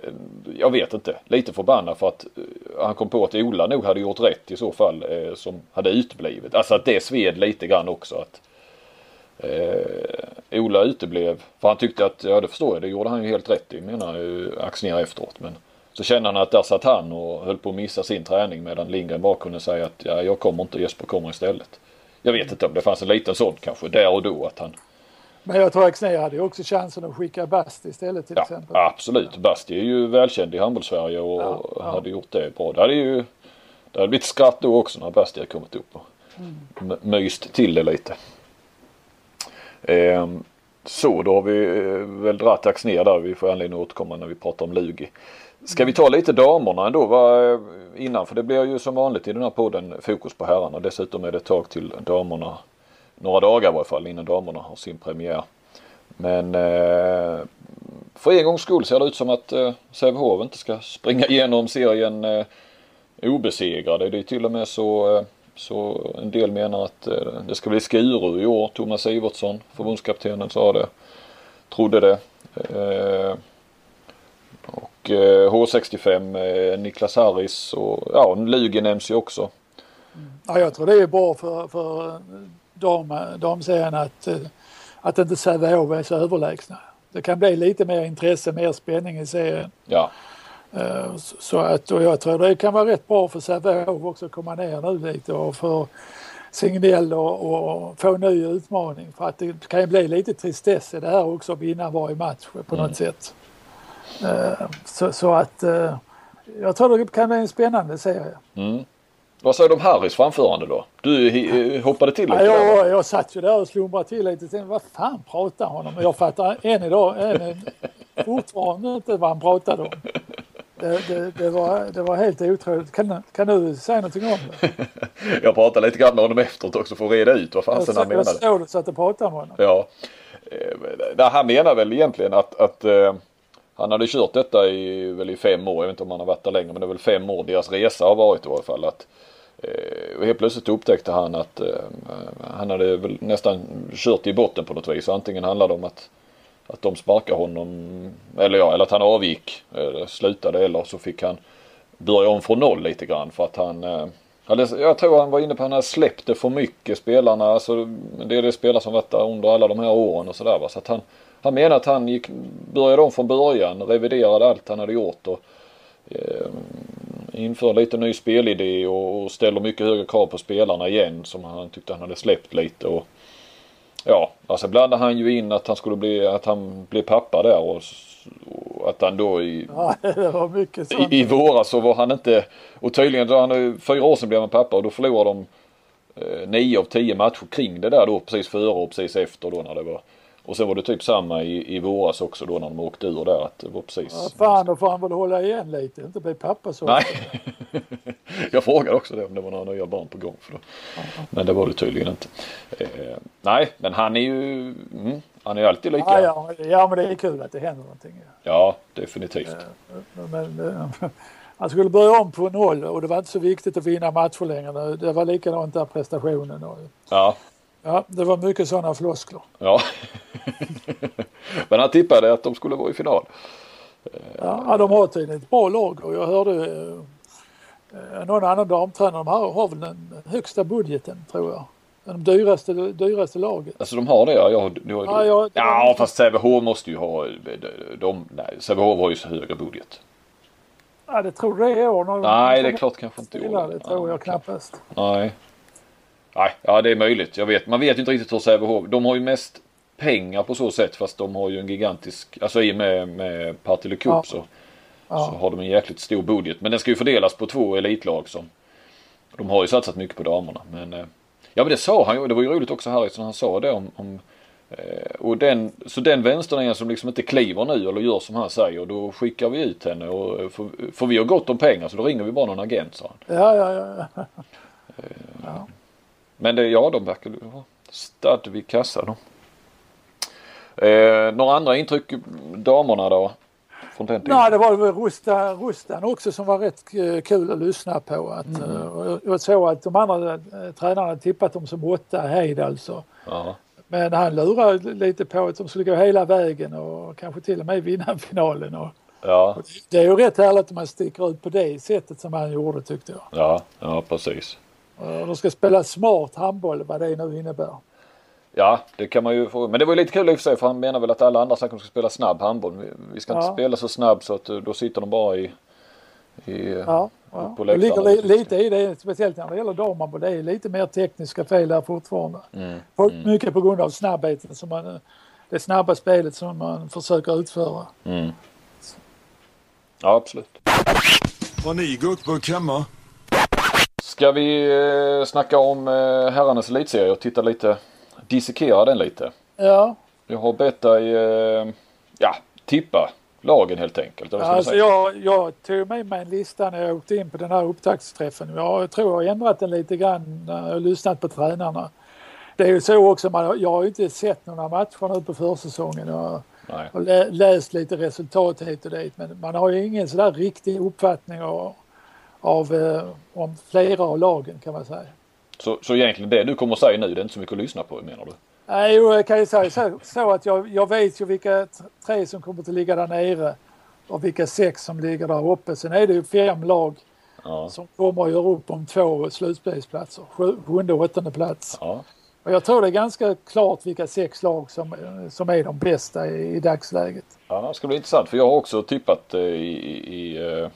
jag vet inte, lite förbannad för att eh, han kom på att Ola nog hade gjort rätt i så fall eh, som hade uteblivit. Alltså att det sved lite grann också att eh, Ola uteblev. För han tyckte att, ja det förstår jag, det gjorde han ju helt rätt i menar ju Axnér efteråt. Men så kände han att där satt han och höll på att missa sin träning medan Lindgren bara kunde säga att ja, jag kommer inte, Jesper kommer istället. Jag vet inte om det fanns en liten sån kanske där och då att han Men jag tror Axnér hade ju också chansen att skicka Bast istället till Ja, exempel. absolut. Basti är ju välkänd i handbollssverige och Ja, ja. hade gjort det bra. Det hade ju det hade blivit skratt då också när Basti hade kommit upp och mm. myst till det lite. Ehm, så då har vi eh, väl dragit ax ner där. Vi får anledning att återkomma när vi pratar om Lugi. Ska vi ta lite damerna ändå va, eh, innan? För det blir ju som vanligt i den här podden fokus på herrarna. Dessutom är det ett tag till damerna. Några dagar i varje fall innan damerna har sin premiär. Men eh, för en gångs skull ser det ut som att eh, Sävehof inte ska springa igenom serien eh, obesegrade. Det är till och med så, eh, så en del menar att eh, det ska bli Skuru i år. Thomas Ivertsson, förbundskaptenen, sa det. Trodde det. Eh, och eh, H65, eh, Niklas Harris och ja, Lugi nämns ju också. Ja, jag tror det är bra för, för dam, damserien att, att inte Sävehof är så överlägsna. Det kan bli lite mer intresse, mer spänning i serien. Ja, Så så att, och jag tror det kan vara rätt bra för Sävehof också att komma ner nu lite och för Signell och, och få en ny utmaning. För att det kan ju bli lite tristess i det här också att vinna varje match på något sätt. Eh, Så, så att eh, jag tror det kan bli en spännande serie. mm. Vad säger du om Harris framförande då? Du eh, hoppade till Ja, lite va? jag, jag satt ju där och slumrade till lite. Tänkte, vad fan pratar han om? Jag fattar än idag än, fortfarande inte vad han pratade om. Det, det, det, var, det var helt otroligt. Kan, kan du säga någonting om det? Jag pratade lite grann med honom efteråt också för att reda ut vad fasen han så, jag menade. såg du så att du pratade med honom. Ja. Eh, Han menar väl egentligen att, att eh, han hade kört detta i, väl i fem år. Jag vet inte om han har varit där längre men det är väl fem år deras resa har varit i alla fall. Att, eh, helt plötsligt upptäckte han att eh, han hade väl nästan kört i botten på något vis. Antingen handlade det om att, att de sparkade honom eller ja, eller att han avgick, eller slutade eller så fick han börja om från noll lite grann för att han eh, jag tror han var inne på att han hade släppt det för mycket spelarna. Alltså, det är det spelare som varit där under alla de här åren och sådär. va. Så att han, han menar att han gick, började om från början, reviderade allt han hade gjort och eh, inför lite ny spelidé och, och ställer mycket högre krav på spelarna igen som han tyckte han hade släppt lite. Och, ja, alltså blandade han ju in att han skulle bli, att han blev pappa där och, och att han då i, Ja, i, i våras så var han inte, och tydligen så han, fyra år sedan blev han pappa och då förlorade de eh, nio av tio matcher kring det där då precis före och precis efter då när det var. Och sen var det typ samma i, i våras också då när de åkte ur där att det var precis. Ja, fan, då får han väl hålla igen lite. Inte bli pappa så. Nej. jag frågade också det om det var några nya barn på gång. För då. Men det var det tydligen inte. Eh, nej, men han är ju, mm, han är ju alltid lika. Ja, ja, ja, men det är kul att det händer någonting. Ja. Definitivt. Men, eh, han skulle börja om på noll och det var inte så viktigt att vinna matcher längre. Det var likadant där prestationen. Ja, ja, det var mycket sådana floskler. ja. men han tippade att de skulle vara i final. Ja, de har tydligen ett bra lag och jag hörde eh, någon annan damtränare. De har, har väl den högsta budgeten tror jag. De dyraste, dyraste laget. Alltså de har det ja. Jag, du, Ja, ja, det ja fast Sävehof måste ju ha, de, nej Sävehof har ju så högre budget. Ja, det tror du det i år. Nej det är klart kanske inte i år. Det tror Ja, jag knappast. Nej. Nej, ja det är möjligt. Jag vet, man vet ju inte riktigt hur Sävehof, de har ju mest pengar på så sätt fast de har ju en gigantisk, alltså i och med, med Partille Cup Ja. så, så Ja. har de en jäkligt stor budget. Men den ska ju fördelas på två elitlag som de har ju satsat mycket på damerna. Men eh, ja men det sa han ju, det var ju roligt också Harry han sa det om, om eh, och den, så den vänstern som liksom inte kliver nu eller gör som han säger då skickar vi ut henne och eh, för, för vi har gott om pengar så då ringer vi bara någon agent sa han. Ja, ja, ja. ja. Men det, ja, de verkar ju ha stad vid kassa då. Eh, några andra intryck, damerna då? Från den tiden? Nej, det var väl Rusta, Rustan också som var rätt eh, kul att lyssna på. Att, Mm. eh, och Jag såg att de andra eh, tränarna tippat dem som åtta Heid alltså. Ja. Men han lurade lite på att de skulle gå hela vägen och kanske till och med vinna finalen. Och Ja, det är ju rätt härligt att man sticker ut på det sättet som han gjorde tyckte jag. ja, ja precis. Och de ska spela smart handboll vad det nu innebär. Ja, det kan man ju få. Men det var ju lite kul i och för sig för han menar väl att alla andra snackar om att ska spela snabb handboll. Vi, ska inte Ja. spela så snabb så att eh, då sitter de bara i... i Ja, ja. På Det ligger li- lite i det, speciellt när det gäller damhandboll. Det är lite mer tekniska fel där fortfarande. Mm. På, Mycket på grund av snabbheten, som man, eh, det snabba spelet som man försöker utföra. Mm. Ja, absolut. Har ni gurkburk hemma? Ska vi eh, snacka om eh, herrarnas elitserie och titta lite, dissekera den lite. Ja, Jag har bett dig, eh, ja, tippa lagen helt enkelt. ska alltså jag, jag tog med mig en lista när jag åkte in på den här upptaktsträffen. Jag tror jag har ändrat den lite grann när jag har lyssnat på tränarna. Det är ju så också, man, jag har ju inte sett några matcher nu på försäsongen. Jag Nej. har lä, läst lite resultat hit och dit men man har ju ingen sådär riktig uppfattning av, av eh, om flera av lagen kan man säga. Så, så egentligen det du kommer att säga nu, det är inte så mycket att lyssna på menar du? Nej, jo, jag kan ju säga så, så att jag, jag vet ju vilka tre som kommer att ligga där nere och vilka sex som ligger där uppe. Sen är det ju fem lag Ja. som kommer att göra upp om två slutspelsplatser, sju- sjunde och åttonde plats. Ja. Och jag tror det är ganska klart vilka sex lag som, som är de bästa i, i dagsläget. ja, det ska bli intressant för jag har också tippat eh, i, i, i eh,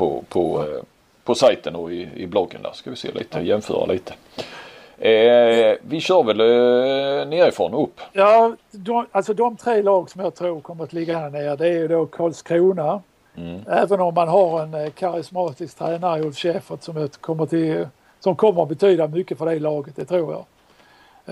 på, på, eh, på sajten och i, i bloggen där. Ska vi se lite, jämföra lite. Eh, vi kör väl eh, nerifrån och upp. Ja, de, alltså de tre lag som jag tror kommer att ligga här nere det är ju då Karlskrona. Mm. Även om man har en eh, karismatisk tränare, Ulf Schäfert, som, kommer till, som kommer att betyda mycket för det laget, det tror jag.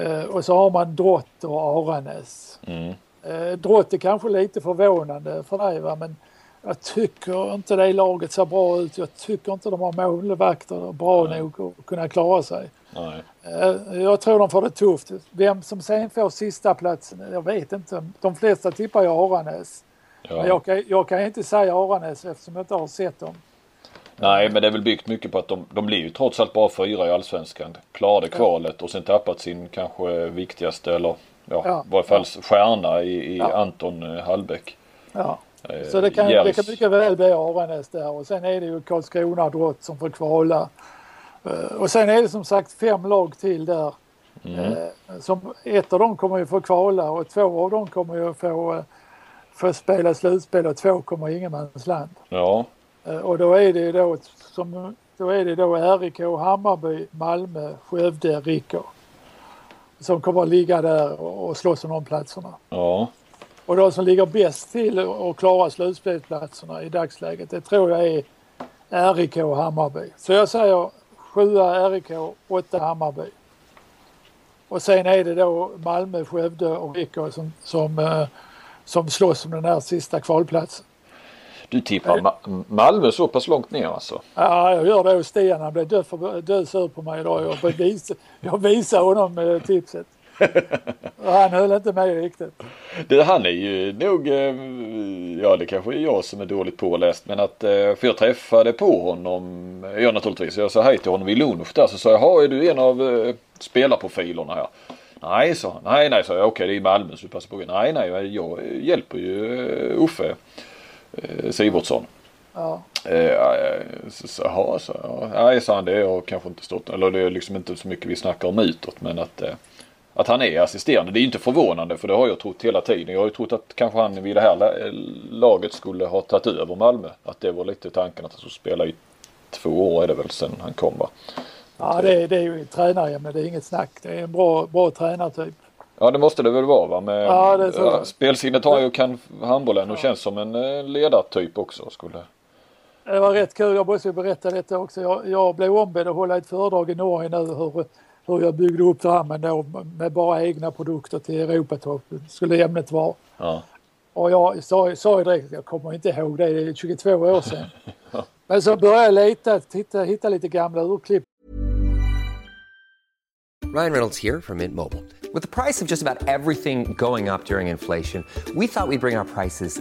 Eh, och så har man Drott och Aranäs. Mm. Eh, Drott är kanske lite förvånande för dig va? men jag tycker inte det laget ser bra ut. Jag tycker inte de har målvakter bra nog att kunna klara sig. Nej. Eh, Jag tror de får det tufft. Vem som sen får sista platsen, jag vet inte. De flesta tippar ju Aranäs. Men Ja. jag kan, jag kan inte säga Aranäs eftersom jag inte har sett dem. Nej men det är väl byggt mycket på att de, de blir ju trots allt bara fyra i allsvenskan. Klarade kvalet och sen tappat sin kanske viktigaste eller ja, Ja. i varje fall stjärna i, i. Anton eh, Hallbäck. Ja. Så det kan, det kan mycket väl bli Aranäs där och sen är det ju Karlskrona och Drott som får kvala. Eh, Och sen är det som sagt fem lag till där. Mm. Eh, Som, ett av dem kommer ju få kvala och två av dem kommer ju få, eh, få spela slutspel och två kommer ingenmansland. Ja. Och då är det ju då, som, då är det då RIK, Hammarby, Malmö, Skövde, Rickå. Som kommer att ligga där och, och slåss om de platserna. Ja. Och de som ligger bäst till och klarar slutspelsplatserna i dagsläget, det tror jag är RIK och Hammarby. Så jag säger sjua RIK, åtta Hammarby. Och sen är det då Malmö, Skövde och Rickå som, som, eh, som slåss om den här sista kvalplatsen. Du tippar Ma- Malmö så pass långt ner alltså? Ja, jag gör det hos Stian. Han blev död, för, död sur på mig idag. Jag, vis, jag visade honom eh, tipset. Han höll inte med riktigt. Det, han är ju nog, eh, ja det kanske är jag som är dåligt påläst men att, eh, för jag träffade på honom, jag naturligtvis, jag sa hej till honom i Lunch där så sa jag, "Jaha, är du en av eh, spelarprofilerna här? Nej, sa han. Nej, nej, sa jag. Okej, det är i Malmö så du passar på. Nej, nej, jag hjälper ju eh, Uffe eh, Sivertsson. Ja. Eh, Jaha, så, ja, nej, sa han. Det har kanske inte stått. Eller det är liksom inte så mycket vi snackar om utåt. Men att, eh, att han är assisterande. Det är inte förvånande för det har jag trott hela tiden. Jag har ju trott att kanske han vid det här la- laget skulle ha tagit över Malmö. Att det var lite tanken att han skulle spela i två år är det väl sen han kom va. Ja, det, är- det är ju tränare, men det är inget snack. Det är en bra, bra tränartyp. Ja det måste det väl vara va. Med, Ja, det tror jag. Spelsinnet har ju kan handbollen och känns som en eh, ledartyp också. Skulle... Det var rätt kul, jag måste ju berätta detta också. Jag, jag blev ombedd att hålla ett föredrag i Norge nu hur, hur jag byggde upp Drammen då med bara egna produkter till Europatopp. Skulle ämnet vara. Ja. Och jag sa, sa ju direkt, jag kommer inte ihåg det, det är 22 år sedan. Men så började jag leta, titta, hitta lite gamla urklipp. Ryan Reynolds here from Mint Mobile. With the price of just about everything going up during inflation, we thought we'd bring our prices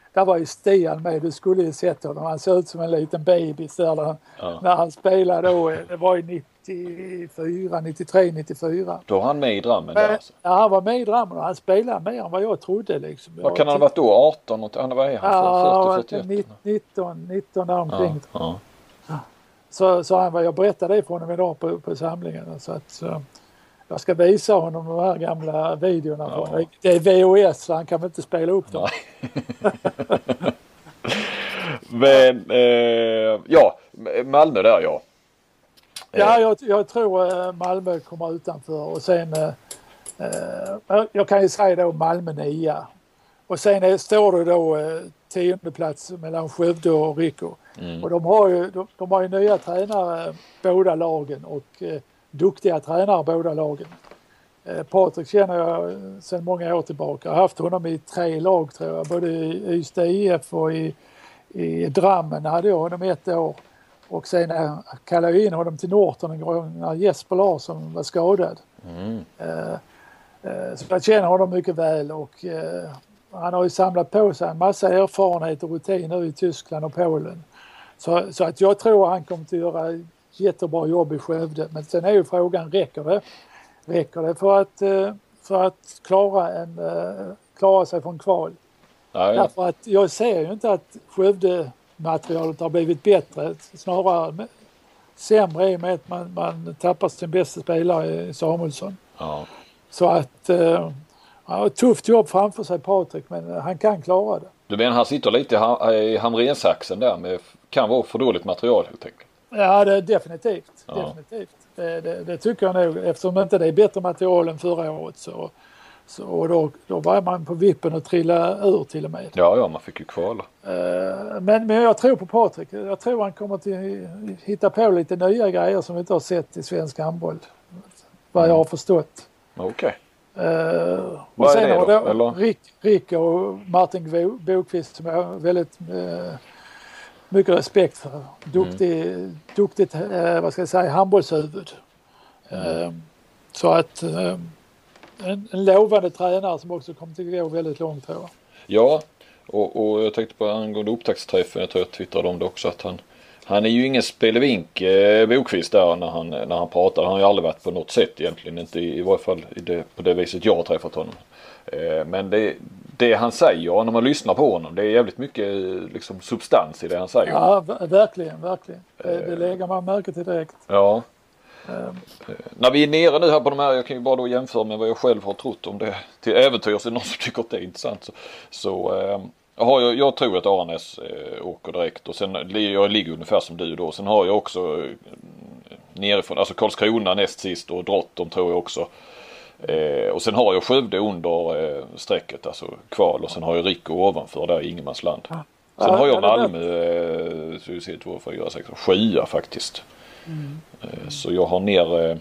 där var ju Stian med, du skulle ju sett honom. Han såg ut som en liten bebis där när, när han spelade då. Det var ju 94, 93, 94. Då var han med i Drammen där alltså. ja, han var med i Drammen och han spelade mer än vad jag trodde liksom. Vad kan han ha varit då? 18? och- Han vad är han? Ja, 40, 41? 19, 19, 19 där omkring. Ja, Så, så han, var- jag berättade det för honom idag på, på samlingen. Så att, så, jag ska visa honom de här gamla videorna. Ja. Från, det är VHS så han kan väl inte spela upp dem. Men eh, ja, Malmö där ja. Ja, jag, jag tror eh, Malmö kommer utanför och sen eh, eh, jag kan ju säga då Malmö nia. Och sen är, står det då eh, tionde plats mellan Skövde och Rico. Och de har ju, de, de har ju nya tränare eh, båda lagen och eh, duktiga tränare båda lagen. Eh, Patrik känner jag eh, sedan många år tillbaka. Jag har haft honom i tre lag tror jag, både i Ystad IF och i, i Drammen hade jag honom ett år. Och sen eh, kallade jag in honom till Norton en gång när Jesper Larsson var skadad. Eh, så jag känner honom mycket väl och han har ju samlat på sig en massa erfarenhet och rutin nu i Tyskland och Polen. Så, så att jag tror han kommer att göra jättebra jobb i Skövde. Men sen är ju frågan, räcker det? Räcker det för att, eh, för att klara, en, eh, klara sig från kval? Nej, Därför att jag ser ju inte att Skövde-materialet har blivit bättre. Snarare sämre i och med att man, man tappar sin bästa spelare i Samuelsson. ja. Så att eh, han har ett tufft jobb framför sig Patrik men han kan klara det. Du menar han sitter lite i hamrensaxen där med kan vara för dåligt material helt enkelt. Ja det är definitivt. Ja. definitivt. Det, det, det tycker jag nog eftersom inte det är bättre material än förra året så, så och då, då var man på vippen att trilla ur till och med. Ja, ja, man fick ju kvala. Eh, Men, men jag tror på Patrik. Jag tror han kommer att hitta på lite nya grejer som vi inte har sett i svensk handboll. Vad jag har förstått. Okej. Eh, och Vad är sen det har då? Rick, Rick och Martin Bo- Bokvist som jag har väldigt eh, mycket respekt för. Duktig, Mm. Duktigt, eh, vad ska jag säga, handbollshuvud. Mm. Eh, så att eh, en, en lovande tränare som också kommer att gå väldigt långt tror jag. Ja, och, och jag tänkte på angående upptaktsträffen. Jag tror jag twittrade om det också att han han är ju ingen spelevink eh, Bokvist där när han, när han pratar. Han har ju aldrig varit på något sätt egentligen. Inte i, i varje fall det, på det viset jag har träffat honom. Eh, men det, det han säger när man lyssnar på honom. Det är jävligt mycket eh, liksom, substans i det han säger. Ja, ver- verkligen, verkligen. Det, Eh. det lägger man märke till direkt. Ja. Eh, När vi är nere nu här på de här, jag kan ju bara då jämföra med vad jag själv har trott om det till äventyrs. Är någon som tycker att det är intressant så, så eh, har jag, jag tror att Aranäs eh, åker direkt och sen jag ligger ungefär som du då. Sen har jag också eh, nerifrån, alltså Karlskrona näst sist och Drott de tror jag också. Eh, och sen har jag Skövde under eh, strecket, alltså kval och sen har jag Rico ovanför där i ingenmansland. Sen Ja, har jag ja, Malmö, eh, så vi ser två, fyra, sex, sjua faktiskt. Eh, Så jag har ner eh,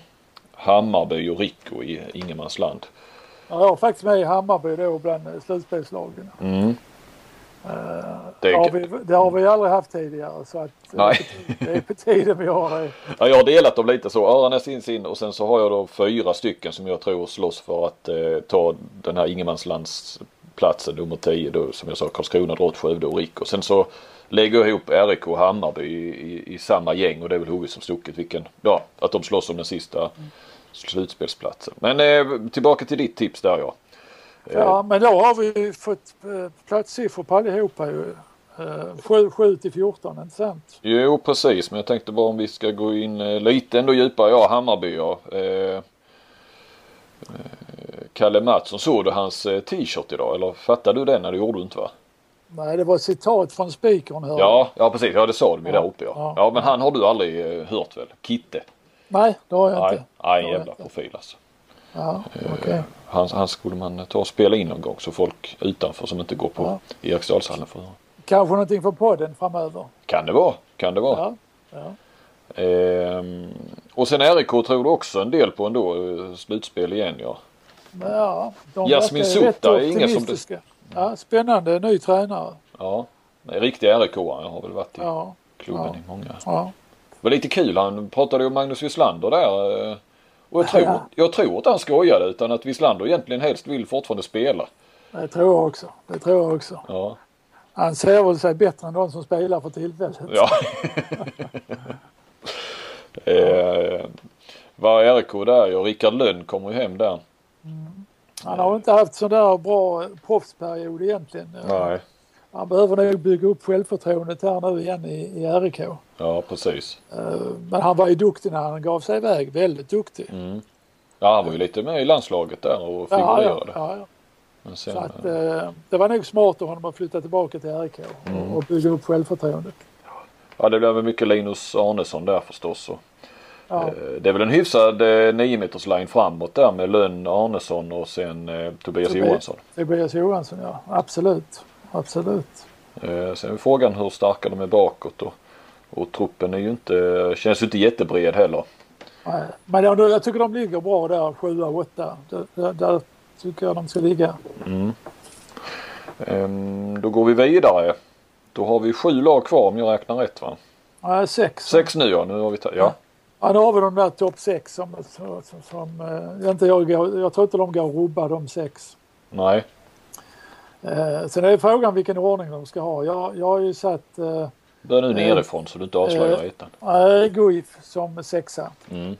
Hammarby och Rico i ingenmansland. Ja, jag var faktiskt med i Hammarby då bland eh, slutspelslagen. Mm. Eh, Det, har vi, det har vi aldrig haft tidigare så att Nej. det är på tiden vi har det. Ja, jag har delat dem lite så. Öranäs in sin och sen så har jag då fyra stycken som jag tror slåss för att eh, ta den här ingenmanslandsplatsen nummer 10 då som jag sa Karlskrona, Drott, Skövde och RIK. Och sen så lägger jag ihop RIK och Hammarby i, i, i samma gäng och det är väl hugget som stucket vilken, ja att de slåss om den sista slutspelsplatsen. Men eh, tillbaka till ditt tips där ja. Ja, men då har vi fått eh, platssiffror på allihopa ju. Eh, 7, 7 till 14, inte sant? Jo precis men jag tänkte bara om vi ska gå in eh, lite ändå djupare. Ja Hammarby ja. Eh, eh, Kalle Mattsson, såg du hans eh, t-shirt idag eller fattade du den? Nej det gjorde du inte va? Nej, det var ett citat från spikern. Ja, ja precis. Ja det sa de ju Ja, där uppe ja. ja. Ja men han har du aldrig eh, hört väl? Kitte? Nej, det har jag Nej, inte. nej en jävla profil alltså. Ja, okej. Han, han skulle man ta och spela in någon gång så folk utanför som inte går på Ja. Eriksdalshallen får höra. Kanske någonting för podden framöver. Kan det vara. Kan det vara. Ja, ja. Ehm, och sen RIK tror du också en del på ändå. eh, Slutspel igen ja. Ja de Jasmin Sota är ingen som det-. Ja, spännande ny tränare. Ja. Nej, riktiga RIK han har väl varit i Ja, klubben ja. i många. ja. Det var lite kul. Han pratade om Magnus Wislander där. Och jag tror, jag tror inte han skojade utan att Wislander egentligen helst vill fortfarande spela. Det tror jag också. Det tror jag också. Ja. Han ser väl sig bättre än de som spelar för tillfället. Ja. eh, var RIK där och Rickard Lönn kommer ju hem där. Han har inte haft sån där bra proffsperiod egentligen. Nej. Han behöver nog bygga upp självförtroendet här nu igen i, i RIK. Ja precis. Eh, Men han var ju duktig när han gav sig iväg. Väldigt duktig. Ja han var ju lite med i landslaget där och Ja, ja, figurerade. ja, ja. Men sen, Så att, eh, eh, det var nog smart av honom att flytta tillbaka till RIK och, och bygga upp självförtroendet. ja det blev väl mycket Linus Arnesson där förstås. Och, Ja. eh, det är väl en hyfsad eh, 9 meters line framåt där med Lönn, Arnesson och sen eh, Tobias Tobias. Johansson. Tobias Johansson, ja. Absolut. Absolut. Eh, sen är frågan hur starka de är bakåt och, och truppen är ju inte, känns ju inte jättebred heller. Nej. Men jag, jag tycker de ligger bra där, 7 8. Där, där, tycker jag de ska ligga. Ehm, då går vi vidare. Då har vi sju lag kvar om jag räknar rätt va? Nej, 6. Sex nu ja, nu har vi ta- ja. Ja, då har vi de där topp 6 som, som, som, som eh, inte jag, jag tror inte de går att rubba de sex. Nej. Eh, sen är frågan vilken ordning de ska ha. Jag, jag har ju satt eh, Börja nu nerifrån så du inte avslöjar eh, ettan. äh, Guif som sexa. Mm.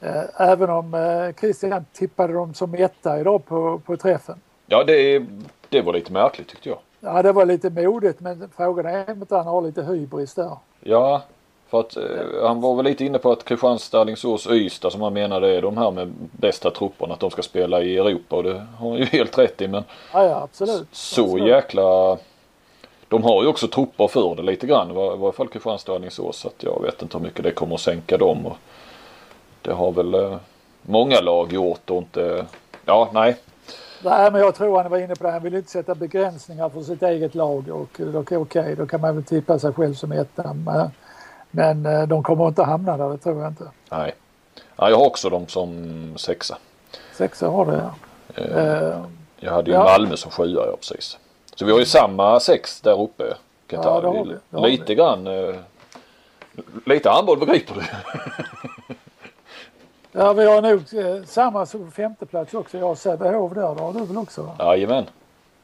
Eh, även om eh, Christian tippade dem som etta idag på, på träffen. Ja det, det var lite märkligt tyckte jag. Ja, det var lite modigt men frågan är om inte han har lite hybris där. Ja, för att eh, han var väl lite inne på att Kristianstad, Alingsås, Ystad som han menade är de här med bästa trupperna att de ska spela i Europa och det har han ju helt rätt i men Ja, ja absolut. så absolut. jäkla de har ju också trupper för det lite grann. I var- i varje fall Kristianstad och Alingsås. Så att jag vet inte hur mycket det kommer att sänka dem. Och det har väl eh, många lag gjort och inte... Ja, nej. Nej, men jag tror han var inne på det. Han vill inte sätta begränsningar för sitt eget lag och okej, okej, då kan man väl tippa sig själv som etta. Men, eh, de kommer inte hamna där, det tror jag inte. nej. Ja, jag har också dem som sexa. Sexa har det, ja. Eh, Jag hade ju Ja. Malmö som sjua, ja precis. Så vi har ju samma sex där uppe. Qatar. Ja, har vi. Lite vi. grann. Eh, lite handboll begriper du. ja, vi har nog eh, samma som på femte plats också. Jag har Sävehof där, det har du väl också? Jajamän.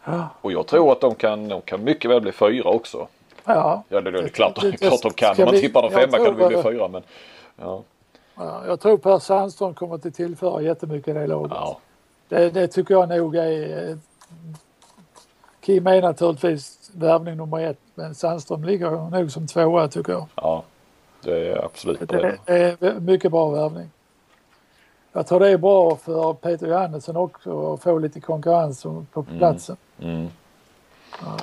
Ja. Och jag tror att de kan, de kan mycket väl bli fyra också. Ja, Ja det, det är klart, Det- det- klart de kan. Om man tippar jag femma kan tror de bli fyra. Men, ja, ja, jag tror Per Sandström kommer att tillföra jättemycket i det laget. ja, Det, det tycker jag nog är... Kim är naturligtvis värvning nummer ett men Sandström ligger nog som tvåa tycker jag. ja. Det är absolut det. Det är mycket bra värvning. Jag tror det är bra för Peter Johannesson också att få lite konkurrens på platsen. Mm. Ja,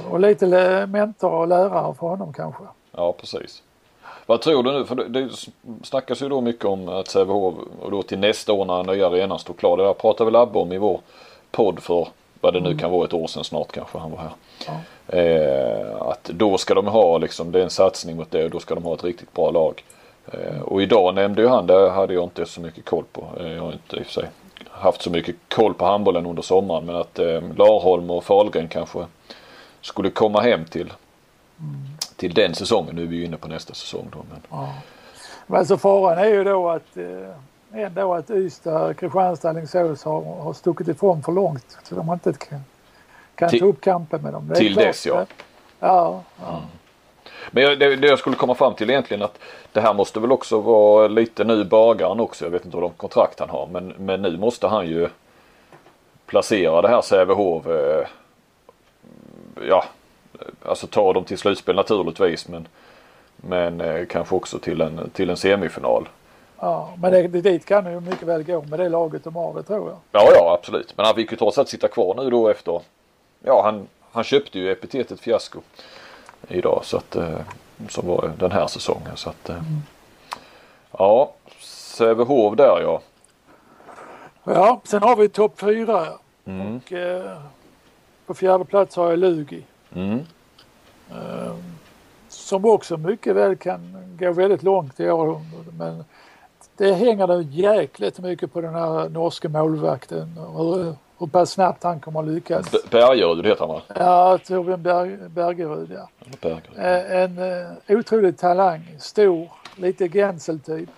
Och lite mentor och lärare för honom kanske. Ja precis. Vad tror du nu? För det, det snackas ju då mycket om att Sävehof och då till nästa år när nya arenan står klar. Det där pratade väl Abbe om i vår podd för vad det nu kan vara ett år sedan snart kanske han var här. Eh, att då ska de ha liksom, det är en satsning mot det och då ska de ha ett riktigt bra lag. Eh, och idag nämnde ju han, det hade jag inte så mycket koll på. Eh, jag har inte i och för sig haft så mycket koll på handbollen under sommaren men att eh, Larholm och Fahlgren kanske skulle komma hem till till den säsongen. Nu är vi ju inne på nästa säsong då. Men... Men så faran är ju då att eh, ändå att Ystad, Kristianstad, Alingsås har, har stuckit ifrån för långt. Så de inte kan, kan Till- ta upp kampen med dem. Till klart, dess, ja. Ja, ja. Men jag- det, det jag skulle komma fram till egentligen att det här måste väl också vara lite nu bagaren också. Jag vet inte hur långt kontrakt han har men, men nu måste han ju placera det här Sävehof. Eh, ja, alltså ta dem till slutspel naturligtvis men, men eh, kanske också till en, till en semifinal. ja. Men det, dit kan det ju mycket väl gå med det laget de har, det tror jag. Ja, ja absolut. Men han fick ju trots allt sitta kvar nu då efter. Ja, han, han köpte ju epitetet fiasko idag så att eh, som var den här säsongen så att. Eh, Ja, Sävehof där ja. Ja, sen har vi topp fyra. Mm. Och, eh, på fjärde plats har jag Lugi. Mm. Eh, som också mycket väl kan gå väldigt långt i år. Men det hänger nog jäkligt mycket på den här norska målvakten. och Hur, hur pass snabbt han kommer att lyckas. Bergerud heter han va? Ja, Torbjörn Berg, Bergerud ja. Bergerud. Eh, En eh, otrolig talang, stor, lite Gensel-typ.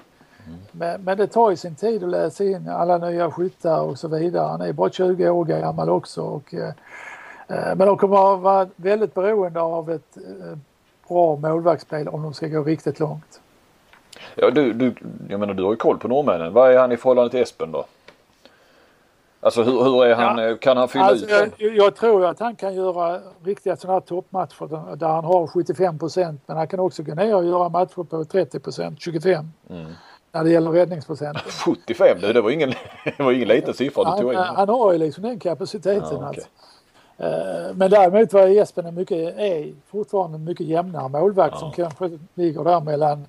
Men, men det tar ju sin tid att läsa in alla nya skyttar och så vidare. Han är bara 20 år gammal också. Och, eh, men de kommer att vara väldigt beroende av ett eh, bra målvaktsspel om de ska gå riktigt långt. Ja, du, du, jag menar du har ju koll på norrmännen. Vad är han i förhållande till Espen då? Alltså hur, hur är han? Ja. eh, Kan han fylla Alltså, ut jag, jag tror att han kan göra riktiga sådana här toppmatcher där, han har 75 procent. Men han kan också gå ner och göra matcher på 30 procent, 25. Mm. När det gäller räddningsprocenten. 75 du, det var ingen, det var ingen liten siffra du tog in. han har ju liksom den kapaciteten. Ja, okej. att, eh, men däremot var Espen en mycket, är fortfarande en mycket jämnare målvakt som kanske ligger där mellan,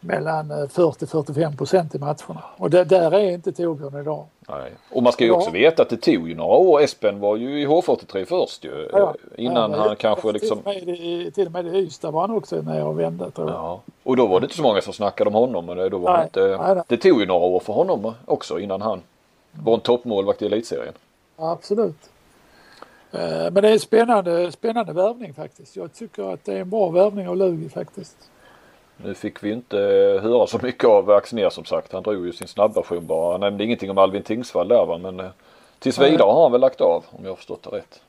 mellan eh, 40-45 procent i matcherna. Och det, där är inte Torbjörn idag. Nej. Och man ska ju Ja. också veta att det tog ju några år. Espen var ju i H43 först ju. Ja. eh, Innan Ja, han men kanske till liksom... och med i- Till och med i Ystad var han också nere och vände tror jag. Ja. Och då var det inte så många som snackade om honom. Men då var Nej. inte... Nej, nej. Det tog ju några år för honom också innan han var en toppmålvakt i elitserien. Absolut. Eh, Men det är en spännande, spännande värvning faktiskt. Jag tycker att det är en bra värvning av Lugi faktiskt. Nu fick vi inte eh, höra så mycket av Axnér som sagt. Han drog ju sin snabbversion bara. Han nämnde ingenting om Alvin Tingsvall där va. Men eh, tills vidare har han väl lagt av om jag har förstått det rätt.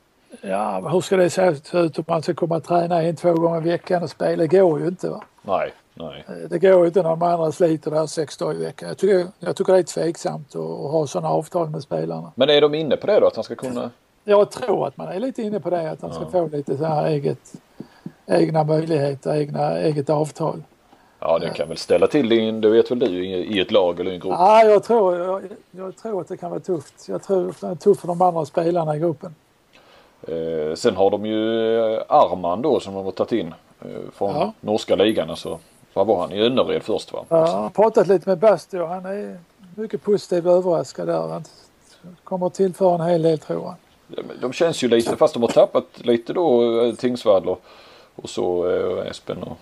Ja, men hur ska det se ut om man ska komma och träna en, två gånger i veckan och spela? Det går ju inte. Va? Nej, nej. Det går ju inte när de andra sliter där sex dagar i veckan. Jag tycker, jag tycker det är tveksamt att, att ha sådana avtal med spelarna. Men är de inne på det då? Att han ska kunna... Jag tror att man är lite inne på det, att han ska få lite så här eget, egna möjligheter, egna, eget avtal. Ja det kan väl ställa till det, det vet väl du i, ett lag eller i en grupp. Ja, jag, tror, jag, jag tror att det kan vara tufft. Jag tror att det är tufft för de andra spelarna i gruppen. Eh, sen har de ju eh, Arman då som de har tagit in eh, från Ja. norska ligan. Alltså, vad var han? I Önnered först va? Jag har pratat lite med Basti och han är mycket positivt överraskad där. Han kommer att tillföra en hel del tror han. De, känns ju lite, fast de har tappat lite då eh, Tingsvall och, och så eh, Espen och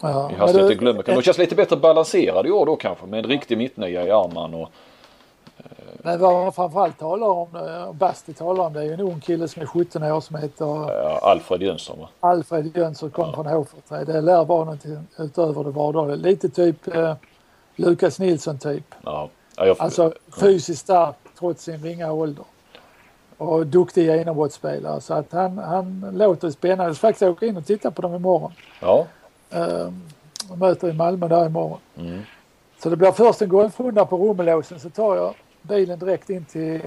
Ja, i hastigheten glömmer. De känns lite bättre balanserade i år då kanske med en riktig mittnia i Arman och Men vad man framförallt talar om, eh, Basti talar om, det är ju en ung kille som är 17 år som heter eh, Alfred Jönsson va? Alfred Jönsson, kom från H43. Det lär vara någonting utöver det vardagliga. Lite typ eh, Lukas Nilsson typ. Ja. Ja, jag, Alltså fysiskt stark trots sin ringa ålder. Och duktig genombrottsspelare. Så att han, han låter spännande. Jag ska faktiskt åka in och titta på dem imorgon. ja. Um, de möter i Malmö där imorgon. Mm. Så det blir först en golfrunda på Romelåsen så tar jag bilen direkt in till,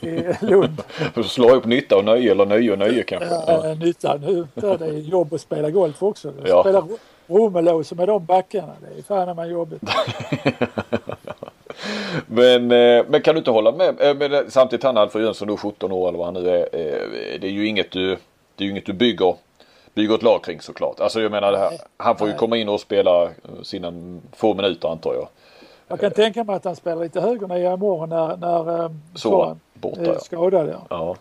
till Lund. Och så slå upp nytta och nöje eller nöje och nöje kanske. Ja. Äh, nytta nu. Där det är jobb att spela golf också. Ja. Spela Romelåsen med de backarna. Det är fan med jobbigt. Men, eh, men kan du inte hålla med? eh, Men eh, samtidigt han Alfred Jönsson då 17 år eller vad han nu är. Det är ju inget du, det är ju inget du bygger, bygger ett lag kring såklart. Alltså jag menar det här. Han får ju komma in och spela sina få minuter antar jag. Jag kan tänka mig att han spelar lite högernia imorgon när, när Soran borta, är skadad. Ja. Ja.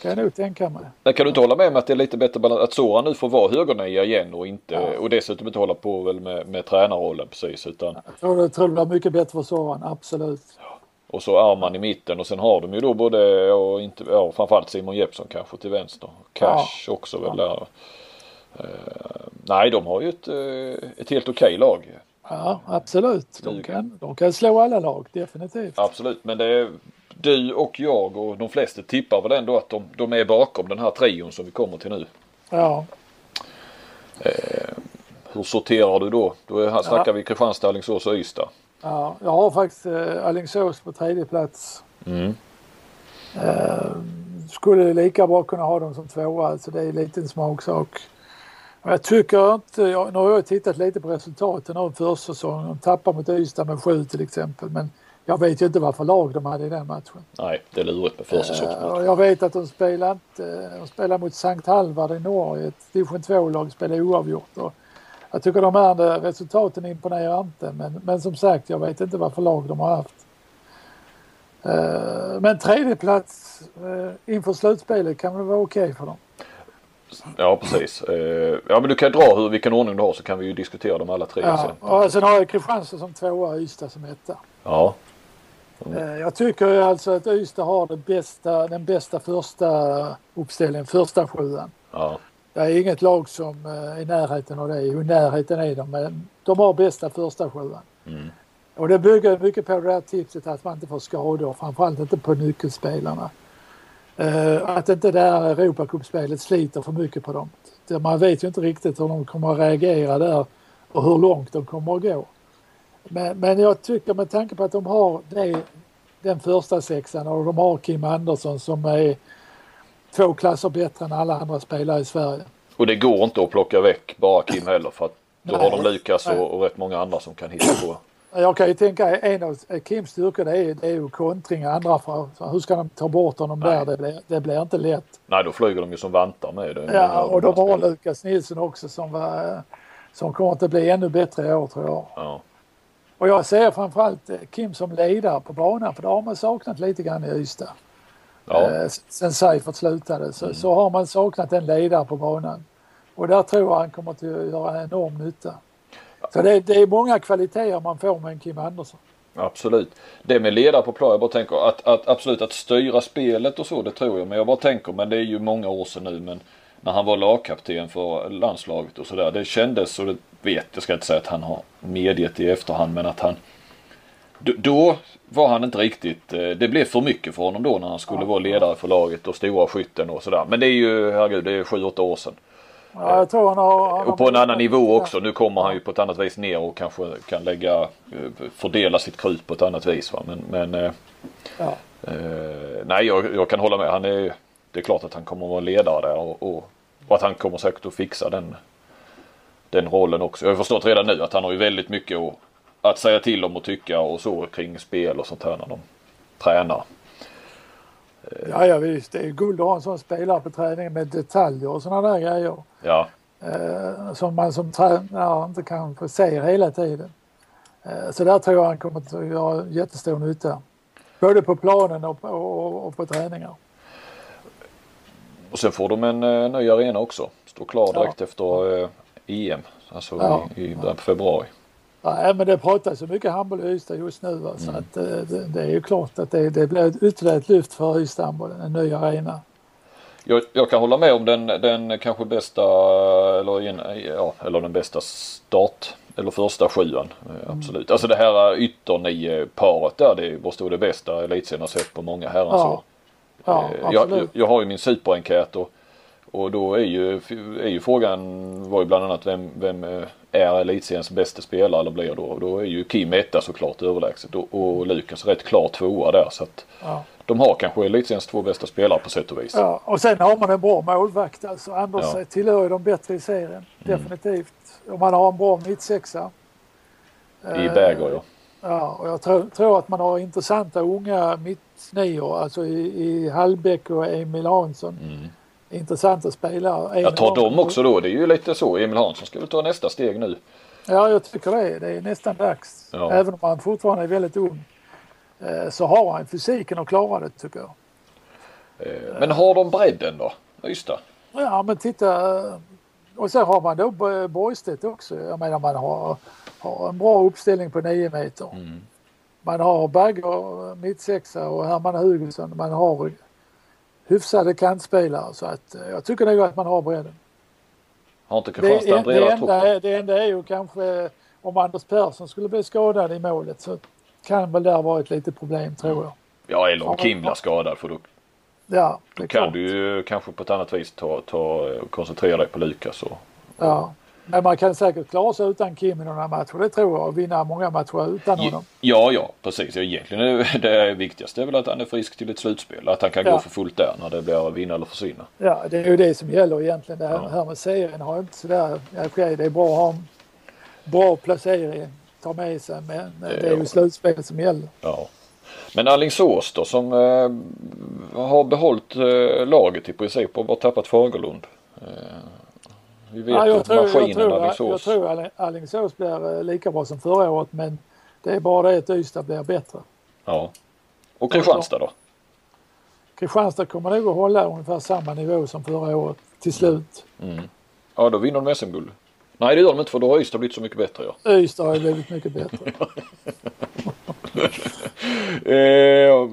Kan jag nog tänka mig. Men kan du inte hålla med om att det är lite bättre balans? Att Soran nu får vara högernia igen och inte och dessutom inte hålla på väl med, med tränarrollen precis utan Jag tror, jag tror det blir mycket bättre för Soran, absolut. och så Arman i mitten och sen har de ju då både och inte, ja, framförallt Simon Jeppsson kanske till vänster. Cash också väl där. Eh, nej, de har ju ett, eh, ett helt okej lag. Ja, absolut. De kan, de kan slå alla lag, definitivt. Absolut, men det är du och jag och de flesta tippar väl ändå att de, de är bakom den här trion som vi kommer till nu. Ja, Hur sorterar du då? Då är, här snackar vi Kristianstad, Alingsås och Ystad. ja. Jag har faktiskt eh, Alingsås på tredje plats. Mm. Eh, skulle lika bra kunna ha dem som tvåa, alltså det är en liten smaksak. Och jag tycker inte, jag, nu har jag tittat lite på resultaten av försäsongen. De tappar mot Ystad med sju till exempel. Men jag vet ju inte vad för lag de hade i den matchen. Nej, det är lurigt med försäsongsmatch. Eh, jag vet att de spelar, inte, de spelar mot Sankt Halvard i Norge, ett division 2-lag, spelar oavgjort. Och jag tycker de här resultaten imponerar inte, men, men som sagt, jag vet inte vad för lag de har haft. Eh, Men tredje plats eh, inför slutspelet kan väl vara okej för dem. Ja, precis. Ja, men du kan dra hur, vilken ordning du har så kan vi ju diskutera dem alla tre Ja. sen. Och sen har jag Kristianstad som tvåa och Ystad som etta. Ja, Jag tycker alltså att Ystad har bästa, den bästa första uppställningen, första sjuan. ja, Det är inget lag som eh, är i närheten av det. I närheten är de, men de har bästa första sjuan. Och det bygger mycket på det här tipset att man inte får skador, framförallt inte på nyckelspelarna. Eh, att inte det här Europacupspelet sliter för mycket på dem. Man vet ju inte riktigt hur de kommer att reagera där och hur långt de kommer att gå. Men, men jag tycker med tanke på att de har det, den första sexan och de har Kim Andersson som är två klasser bättre än alla andra spelare i Sverige. och det går inte att plocka väck bara Kim heller för att då Nej. har de Lukas Nej. och, och rätt många andra som kan hitta på. Jag kan ju tänka en av Kims styrkor det är, det är ju kontring andra. För, hur ska de ta bort honom där? Det blir, det blir inte lätt. Nej, då flyger de ju som vantar med det. Ja, och de har. Lukas Nilsson också som, var, som kommer att bli ännu bättre i år tror jag. Ja. Och jag ser framförallt eh, Kim som ledare på banan för det har man saknat lite grann i Ystad. Ja, Eh, Sen Seifert slutade så, så har man saknat en ledare på banan. Och där tror jag han kommer att göra enorm nytta. Så det, det är många kvaliteter man får med en Kim Andersson. absolut. Det med ledare på plan, jag bara tänker att, att absolut att styra spelet och så, det tror jag. Men jag bara tänker, men det är ju många år sedan nu. Men när han var lagkapten för landslaget och sådär. Det kändes, och det vet jag ska inte säga att han har medgett i efterhand, men att han då- var han inte riktigt, eh, det blev för mycket för honom då när han skulle vara ledare för laget och stora skytten och sådär. Men det är ju, herregud, det är sju, åtta år sedan. Ja, jag tror han har, han Och på en annan nivå också. Nu kommer han ju på ett annat vis ner och kanske kan lägga, eh, fördela sitt krut på ett annat vis. Va? Men, men eh, Ja. eh, nej, jag, jag kan hålla med. Han är, det är klart att han kommer att vara ledare där och, och, och att han kommer säkert att fixa den, den rollen också. Jag har förstått redan nu att han har ju väldigt mycket att, säga till om och tycka och så kring spel och sånt här när de tränar. Ja, ja visst. Det är guld att ha en sån spelare på träningen med detaljer och sådana där grejer. Ja, Eh, som man som tränare inte kanske ser hela tiden. Eh, så där tror jag han kommer att göra jättestor nytta. Både på planen och på, och, och på träningar. och sen får de en eh, ny arena också. Står klar direkt efter eh, EM. Alltså Ja. i, i början på februari. Nej, men det pratas så mycket handboll i Ystad just nu. Va? Så Mm. att, eh, det, det är ju klart att det, det blir ett ytterligare ett lyft för Ystadhandbollen, en ny arena. Jag, jag kan hålla med om den, den kanske bästa eller, en, ja, eller den bästa start eller första sjuan. eh, Absolut. Alltså det här ytternio-paret där det måste vara det bästa elitserien har sett på många herrans Ja. år. Ja, Eh, jag, jag har ju min superenkät och, och då är ju, är ju frågan var ju bland annat vem, vem eh, är elitseriens bästa spelare eller blir då? Och då är ju Kim etta såklart överlägset och, och Lukas rätt klar tvåa där. Så att Ja. de har kanske elitseriens två bästa spelare på sätt och vis. Ja, och sen har man en bra målvakt. Alltså Anders Ja. tillhör ju de bättre i serien. Definitivt. Och man har en bra mittsexa. I Eh, Berger ja. Ja, och jag tror, tror att man har intressanta unga mittnior, alltså i, i Hallbäck och Emil Hansson. Intressanta spelare. Mm. Jag tar dem också då. Det är ju lite så. Emil Hansson ska väl ta nästa steg nu. Ja, jag tycker det. Det är nästan dags. Ja. Även om han fortfarande är väldigt ung. eh, Så har han fysiken att klara det tycker jag. Eh, Men har de bredden då? Ystad? Ja, men titta. eh, Och sen har man då Bo- Borgstedt också. Jag menar man har, har en bra uppställning på 9 meter. Man har Bagger, mittsexa och Herman Hugosson. Man har hyfsade kantspelare så att eh, jag tycker nog att man har bredden. Har inte Kristianstad en det, bredare trupp? är- det enda är ju kanske om Anders Persson skulle bli skadad i målet så kan väl där vara ett litet problem tror jag. Ja, eller om Kim blir skadad för då Ja, det är kan klart. du ju kanske på ett annat vis ta, ta, koncentrera dig på Lukas. Och, Ja. Men man kan säkert klara sig utan Kim i några matcher, det tror jag. Och vinna många matcher utan honom. Ja, ja, precis. Ja, Egentligen är det, viktigaste är väl att han är frisk till ett slutspel. Att han kan Ja. gå för fullt där när det blir vinna eller försvinna. Ja, det är ju det som gäller egentligen. Det här, Ja. här med serien har inte sådär... Ja, okej, det är bra att ha en bra placering, ta med sig, men det är ju slutspel som gäller. Ja. Men Alingsås då som eh, har behållit eh, laget i princip och bara tappat Fagerlund. Eh, vi vet Ja, jag, att tror, jag, maskinen tror, jag Alingsås. tror Alling- Alingsås blir eh, lika bra som förra året, men det är bara det att Ystad blir bättre. Ja. Och Kristianstad då? Kristianstad kommer nog att hålla ungefär samma nivå som förra året till slut. Ja, då vinner de SM-guld. Nej, det gör de inte för då har Ystad blivit så mycket bättre. Ja. Ystad har blivit mycket bättre. Eh,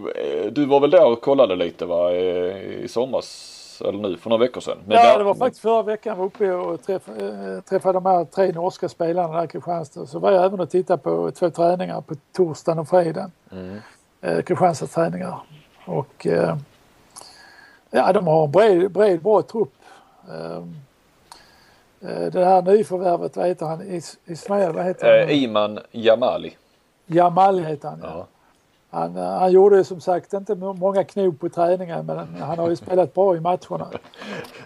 du var väl där och kollade lite va? I somras eller nu för några veckor sedan. Men Ja, det var faktiskt förra veckan var uppe och träffade, äh, träffade de här tre norska spelarna där i Kristianstad. Så var jag även och tittade på två träningar på torsdagen och fredagen. Mm. Eh, Kristianstads träningar. Och eh, ja, de har en bred, bred bra trupp. Eh, eh, det här nyförvärvet, vad heter han? Is, Ismail, vad heter han? Iman Jamali. Jamal heter han. Ja. Han, eh, han gjorde ju som sagt inte må- många knop på träningen men han har ju spelat bra i matcherna.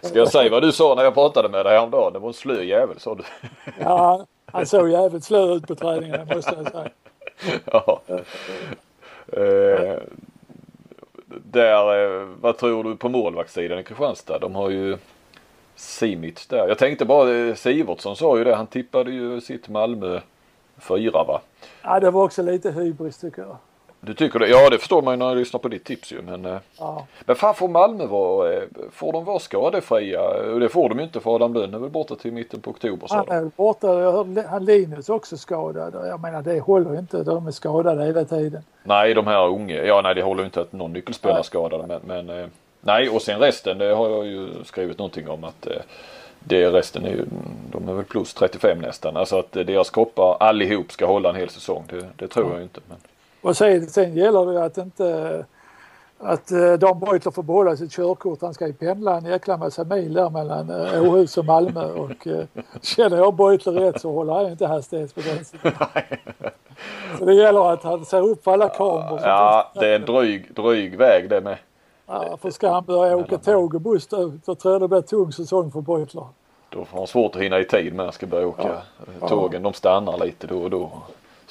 Ska jag säga vad du sa när jag pratade med dig häromdagen? Det var en slö jävel sa du. Ja, han, såg jävligt slö ut på träningen måste jag säga. ja. eh, där, eh, vad tror du på målvaktssidan i Kristianstad? De har ju Simic där. Jag tänkte bara, eh, Sivertsson sa ju det. Han tippade ju sitt Malmö fyra va? Ja, det var också lite hybris tycker jag. Du tycker det? Ja det förstår man ju när jag lyssnar på ditt tips ju. Men, eh, Ja. men fan får Malmö vara, eh, får de vara skadefria? Och det får de ju inte för Adam Lönn är väl borta till mitten på oktober sa Han är väl borta. Jag hörde han Linus också skadad. Jag menar det håller ju inte. De är skadade hela tiden. Nej de här unga, ja nej det håller ju inte att någon nyckelspelare Nej. skadade men, men eh, nej och sen resten det har jag ju skrivit någonting om att det resten är ju, de är väl plus 35 nästan. Alltså att deras kroppar allihop ska hålla en hel säsong. Det, det tror jag inte. Men, Och sen, sen gäller det att inte att eh, Dan Beutler får behålla sitt körkort. Han ska ju pendla en jäkla massa mil där mellan eh, Åhus och Malmö och eh, känner jag Beutler rätt så håller han inte hastighetsbegränsningen. så det gäller att han ser upp för alla kameror. ja det är en dryg, dryg väg det med. Ja, för ska han börja åka tåg och buss då, tror jag det blir tung säsong för Beutler. Då får han svårt att hinna i tid med. Han ska börja åka. Ja. Tågen de stannar lite då och då.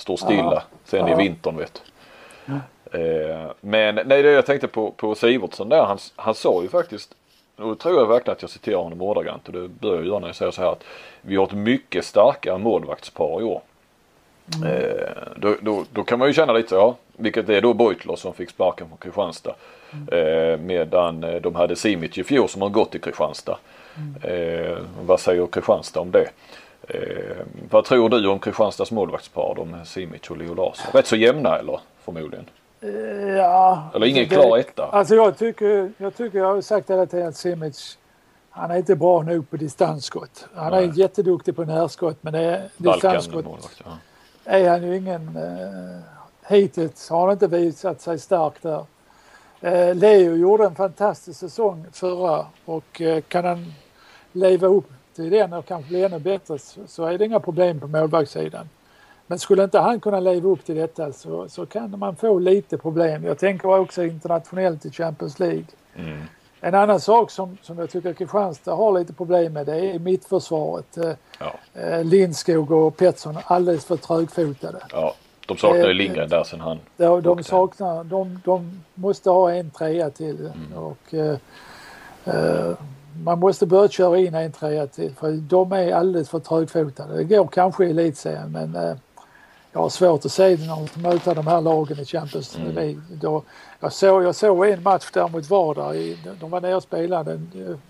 Står stilla. Sen i Ja. vintern vet du. Eh, men nej det jag tänkte på, på Sivertsson där. Han, han sa ju faktiskt. Och då tror jag verkligen att jag citerar honom ordagrant. Och det bör jag göra när jag säger så här. Att vi har ett mycket starkare målvaktspar i år. Eh, då, då, då kan man ju känna lite så, ja. Vilket är då Beutler som fick sparken från Kristianstad. Eh, medan eh, de hade Simic i fjol som har gått till Kristianstad. Eh, vad säger Kristianstad om det? Eh, vad tror du om Kristianstads målvaktspar? De Simic och Leo Larsson. Rätt så jämna eller? Förmodligen. Eh, Ja. Eller ingen det- klar etta. Alltså jag tycker, jag tycker, jag har sagt hela tiden att Simic, han är inte bra nog på distansskott. Han är Nej. jätteduktig på närskott men det är distansskott målvakt. Ja. är han ju ingen... Eh, hittills har han inte visat sig stark där. Eh, Leo gjorde en fantastisk säsong förra och eh, kan han leva upp till den och kanske bli ännu bättre så, är det inga problem på målvaktssidan. Men skulle inte han kunna leva upp till detta så, så kan man få lite problem. Jag tänker också internationellt i Champions League. Mm. En annan sak som, som jag tycker Kristianstad har lite problem med det är mittförsvaret. Eh, Ja. eh, Lindskog och Pettersson alldeles för trögfotade. ja. De saknar ju Eh, Lindgren där sen han. De, de åkte. saknar, de, de måste ha en trea till och eh, eh, man måste börja köra in en trea till för de är alldeles för trögfotade. Det går kanske i elitserien men eh, jag har svårt att se det när de möter de här lagen i Champions League. Då, jag, såg, jag såg en match där mot Vardar, de var nere och spelade,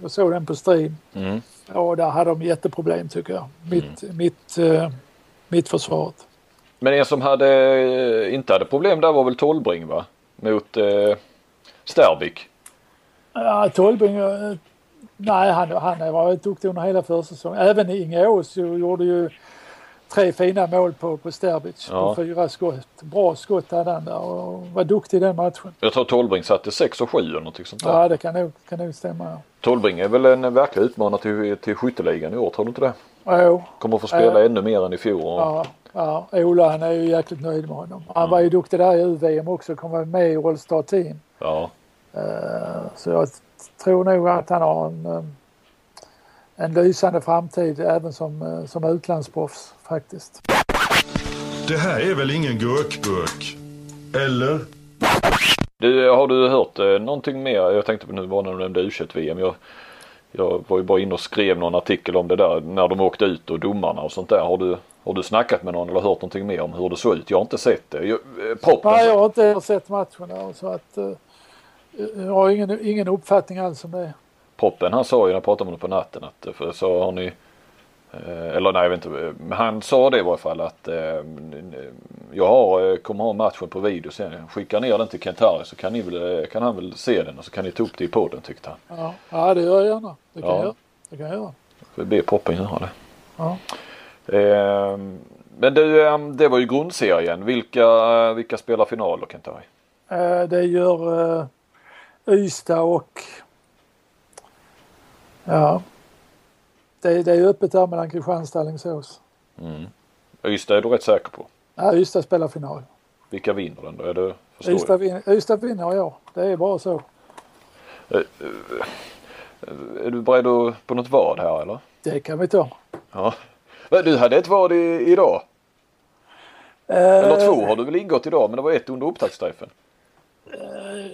jag såg den på stream Mm. och där hade de jätteproblem tycker jag. Mitt, mitt, eh, mitt försvaret. Men en som hade, eh, inte hade problem där var väl Tolbring va? Mot eh, Sterbik. Ja, Tolbring, eh, Nej, han, han var duktig under hela försäsongen. Även Ingeås gjorde ju tre fina mål på, på Sterbic. Ja. På fyra skott. Bra skott hade han där och var duktig i den matchen. Jag tror Tolbring satte 6 och 7 eller någonting sånt där. Ja, det kan nog, kan nog stämma. Ja. Tolbring är väl en verklig utmanare till, till skytteligan i år, tror du inte det? Jo, Kommer att få spela Ja. ännu mer än i fjol. Och, ja, ja. Ola han är ju jäkligt nöjd med honom. Han var ju duktig där i UVM också. Kom med i All-Star Team. ja. Eh, Så jag tror nog att han har en, eh, en lysande framtid även som, eh, som utlandsproffs faktiskt. Det här är väl ingen gurkburk? Eller? Du, har du hört eh, någonting mer? Jag tänkte på nu var när du nämnde U21-VM. Jag, jag var ju bara inne och skrev någon artikel om det där när de åkte ut och domarna och sånt där. Har du, har du snackat med någon eller hört någonting mer om hur det såg ut? Jag har inte sett det. Jag, eh, proppen, Nej, jag har inte sett matchen där, så att eh, jag har ingen, ingen uppfattning alls om det. proppen han sa ju när jag pratade med honom på natten att för så har ni eh, eller nej jag vet inte. Men han sa det i varje fall att eh, jag har, eh, kommer ha matchen på video sen. Skicka ner den till Kentari så kan, ni väl, eh, kan han väl se den och så kan ni ta upp det i podden tyckte han. Ja, ja det gör jag gärna. Det kan Ja. jag. Det kan jag göra. Så be proppen göra det. Ja. Eh, men du, det var ju grundserien. Vilka, vilka spelar final då Kentari? Eh, Det gör Ystad och ja, det, det är öppet där mellan Kristianstad och Alingsås. Ystad är du rätt säker på. Ja, Ystad spelar final. Vilka vinner den då? Är det, Ystad, vin, Ystad vinner ja. Det är bara så. jag. Är du beredd att- på något vad här eller? Det kan vi ta. Ja. Du hade ett vad i, idag? Eh, Eller två har du väl ingått idag men det var ett under upptaktsträffen.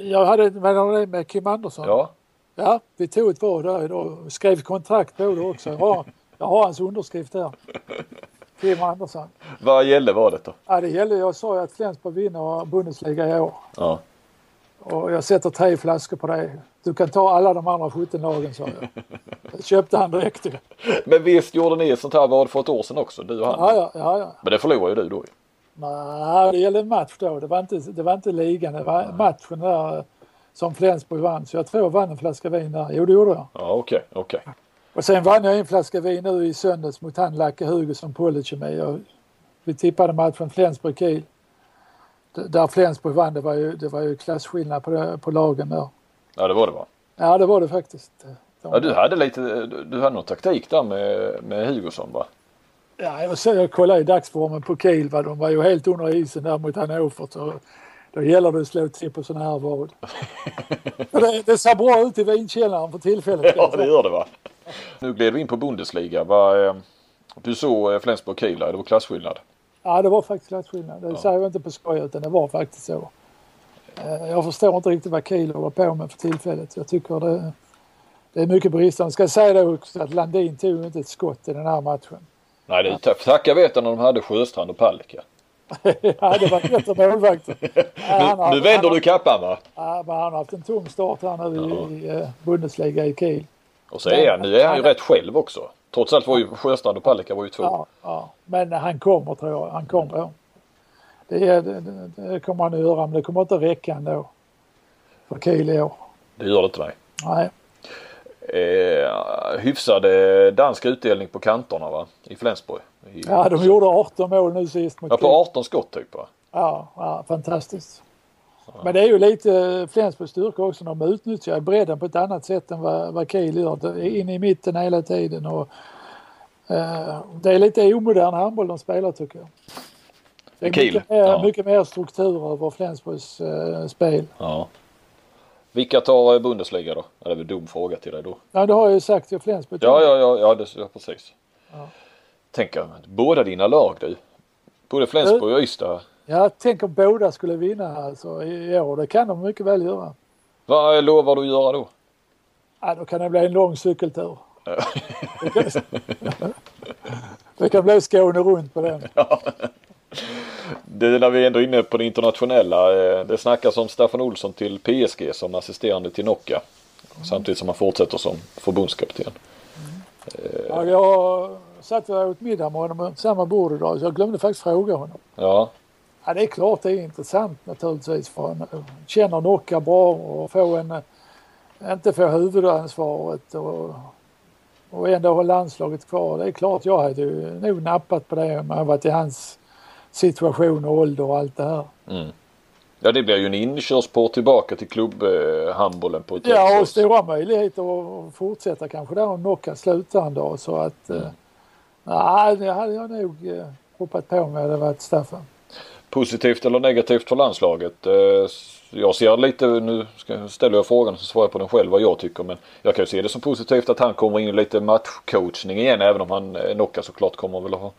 Jag hade mellan det med Kim Andersson. Ja. Ja, vi tog ett vad där idag. Skrev kontrakt på det också. Jag har, jag har hans underskrift där. Kim Andersson. Vad gällde vadet då? Ja, det gällde, jag sa ju att Flensburg vinner Bundesliga i år. Ja. Och jag sätter tre flaskor på det. Du kan ta alla de andra 17 lagen sa jag. Det köpte han direkt. ju. Men visst gjorde ni ett sånt här vad för ett år sedan också? Du och han. Ja, ja, ja. ja. Men det förlorade ju du då ju. Nej, det gällde en match då. Det var inte, det var inte ligan. Det var matchen där som Flensburg vann. Så jag tror jag vann en flaska vin där. Jo, det gjorde jag. Ja okej, okej. Och sen vann jag en flaska vin nu i söndags mot han Lacke Hugosson. Och vi tippade matchen Flensburg-Kiel. Där Flensburg vann, det var ju, det var ju klasskillnad på, det- på lagen där. Ja det var det va? Ja, det var det faktiskt. De- Ja du hade lite, du, du hade någon taktik där med, med Hugosson va? Ja, jag, så, jag kollade i dagsformen på Kiel. Va? De var ju helt under isen där mot Hannover. Så då gäller det att slå till på sådana här vad. Det, det ser bra ut i vinkällaren för tillfället. Ja det gör det va? Nu gled vi in på Bundesliga. Vad, eh, du såg eh, Flensburg-Kiel det var klasskillnad. Ja, det var faktiskt klasskillnad. Det säger jag inte på skoj utan det var faktiskt så. Eh, Jag förstår inte riktigt vad Kiel håller på med för tillfället. Jag tycker det, det är mycket bristande. Ska jag säga då också att Landin tog inte ett skott i den här matchen. Nej det är ja. tacka vet jag när de hade Sjöstrand och Palicka. ja, det var bättre målvakter. Ja, har- Nu vänder du kappan va? Ja, men han har haft en tung start här nu i, i eh, Bundesliga i Kiel. Och så är han, nu är han ju rätt själv också. Trots allt var ju Sjöstrand och Palicka var ju två. Ja, ja. Men han kommer tror jag. Han kommer. Det, är, det, det- kommer han att göra men det kommer inte att räcka ändå. För Kiel i år. Det gör det inte nej. Nej. Eh, hyfsad eh, dansk utdelning på kanterna va? I Flensburg. I, Ja, de gjorde 18 mål nu sist mot Ja på 18 skott typ va? Ja, ja, fantastiskt. Men det är ju lite Flensburgs styrka också. De utnyttjar bredden på ett annat sätt än vad, vad Kiel gör. In i mitten hela tiden. Och, eh, det är lite omodern handboll de spelar tycker jag. Det är Kiel, mycket, mer, ja. mycket mer struktur över Flensburgs eh, spel. Ja. Vilka tar eh, Bundesliga då? Ja, det är väl dum fråga till dig då. Ja, det har jag ju sagt till Flensburg. Ja, ja, ja, ja, det, ja precis. Tänk om båda dina lag du. Både Flensburg och Ystad. Ja, tänk om båda skulle vinna alltså i år. Det kan de mycket väl göra. Vad lovar du att göra då? Ja, då kan det bli en lång cykeltur. Det kan, det kan bli Skåne runt på den. Det, när vi är ändå inne på det internationella. eh, Det snackas om Staffan Olsson till PSG som assisterande till Nocca. Samtidigt som han fortsätter som förbundskapten. Ja, jag satt och åt middag med honom samma bord idag så jag glömde faktiskt fråga honom. Ja, Ja, det är klart det är intressant naturligtvis för han känner Nocca bra och får en, inte få huvudansvaret och, och ändå ha landslaget kvar. Det är klart jag hade ju nog nappat på det om jag varit i hans situation och ålder och allt det här. Mm. Ja det blir ju en inkörsport tillbaka till klubbhandbollen på ett Ja, och stora möjligheter att fortsätta kanske där och knocka slutaren då. Så att, Mm. eh, nej, det hade jag nog eh, hoppat på om jag hade varit Staffan. Positivt eller negativt för landslaget? Eh, Jag ser lite, nu ställer jag frågan och så svarar jag på den själv vad jag tycker. Men jag kan ju se det som positivt att han kommer in i lite matchcoachning igen. Även om han eh, Nocka såklart kommer väl att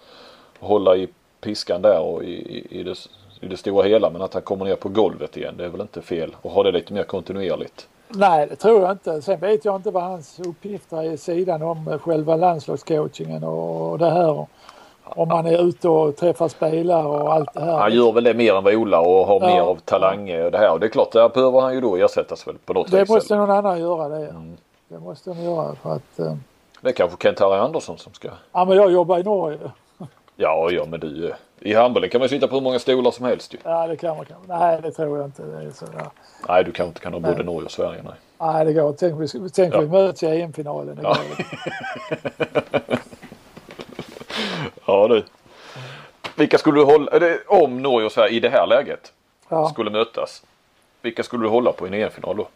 hålla i piskan där och i, i, i, det, i det stora hela. Men att han kommer ner på golvet igen det är väl inte fel. Och ha det lite mer kontinuerligt. Nej, det tror jag inte. Sen vet jag inte vad hans uppgifter är sidan om själva landslagscoachingen och det här. Om man är ute och träffar spelare och allt det här. Han gör väl det mer än vad Ola och har Ja. mer av talang och det här. Och det är klart, där behöver han ju då ersättas väl på något det vis. måste eller? någon annan göra det. Mm. Det måste de göra för att... eh, Det är kanske Kent-Harry Andersson som ska Ja, men jag jobbar i Norge. Ja, ja men du. I handbollen kan man sitta på hur många stolar som helst ju. Ja, det kan man kanske. Nej, det tror jag inte. Det är så, ja. Nej, du kanske inte kan ha både. Norge och Sverige. Nej. Nej, det går. Tänk, vi, tänk Ja. vi möts i EM-finalen. Ja. Ja du. Vilka skulle du hålla, om Norge och Sverige i det här läget Ja. skulle mötas. Vilka skulle du hålla på i en EM-final då?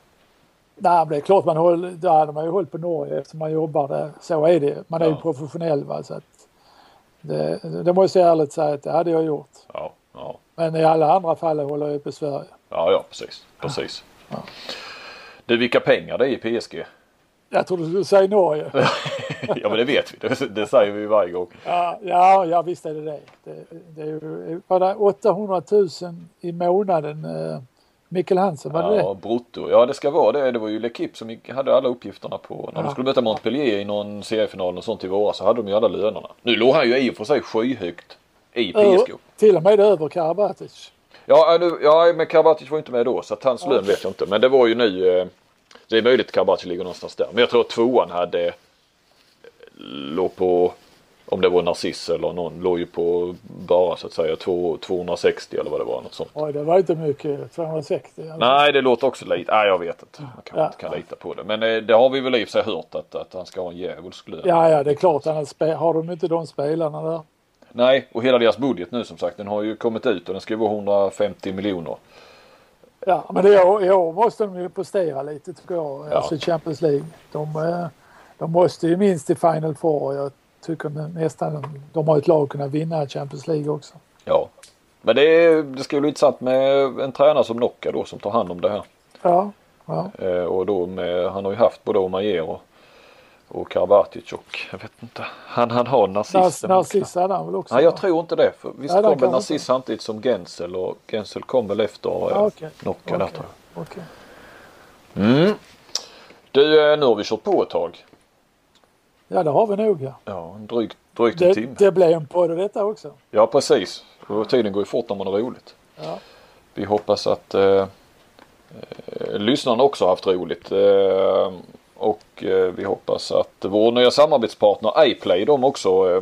Nej, men det är klart man håller, då hade man ju hållit på Norge eftersom man jobbar där. Så är det. Man är ju professionell va. Så att det, det måste jag ärligt säga att det hade jag gjort. Ja, ja, Men i alla andra fall håller jag på Sverige. ja, ja precis. precis. Du, vilka pengar det är i PSG? Jag trodde du skulle säga Norge. ja, men det vet vi. Det, det säger vi varje gång. Ja, ja, ja visst är det det. Det, det är ju var det 800 000 i månaden. Mikkel Hansen, var det Ja, det? brutto. Ja, det ska vara det. Det var ju L'Equipe som hade alla uppgifterna på. När de Ja. skulle möta Montpellier i någon seriefinal och sånt i våras så hade de ju alla lönerna. Nu låg han ju i och för sig skyhögt i PSG. Ö- Till och med över Karabatic. Ja, nu, ja men Karabatic var inte med då så att hans lön vet jag inte. Men det var ju nu. Eh, det är möjligt att Karabatic ligger någonstans där. Men jag tror att tvåan hade låg på om det var Narciss eller någon låg ju på bara så att säga två- 260 eller vad det var. Något sånt. Oj, det var inte mycket. 260. Alltså. Nej det låter också lite. Nej jag vet inte. Man kanske Ja. inte kan lita på det. Men eh, det har vi väl i och för sig hört att, att han ska ha en djävulsk lön. Ja, ja, det är klart. Annars har de inte de spelarna där. Nej och hela deras budget nu som sagt den har ju kommit ut och den ska vara 150 miljoner. Ja, men det, i år- i år måste de ju prestera lite tycker jag. Ja. Alltså Champions League. De, eh, de måste ju minst i Final Four. Jag tycker nästan de har ett lag att kunna vinna Champions League också. Ja. Men det, är, det ska ju bli intressant med en tränare som Nocka då som tar hand om det här. Ja, ja. Eh, och då med, han har ju haft både Omajer och, och Karabatic och jag vet inte. Han, han har Narciss. Narciss hade han väl också? Nej jag tror inte det. För visst Nej, kom väl Narciss samtidigt som Gensel och Gensel kom väl efter eh, Ja, okej. Nocka där Okej. tror jag. Mm. Du eh, nu har vi kört på ett tag. Ja, det har vi nog ja. Ja en drygt, drygt en Det, timme. det blev en podd av detta också. Ja precis. Och tiden går ju fort när man har roligt. Ja. Vi hoppas att eh, eh, lyssnarna också har haft roligt. Eh, och eh, vi hoppas att vår nya samarbetspartner iPlay de också eh,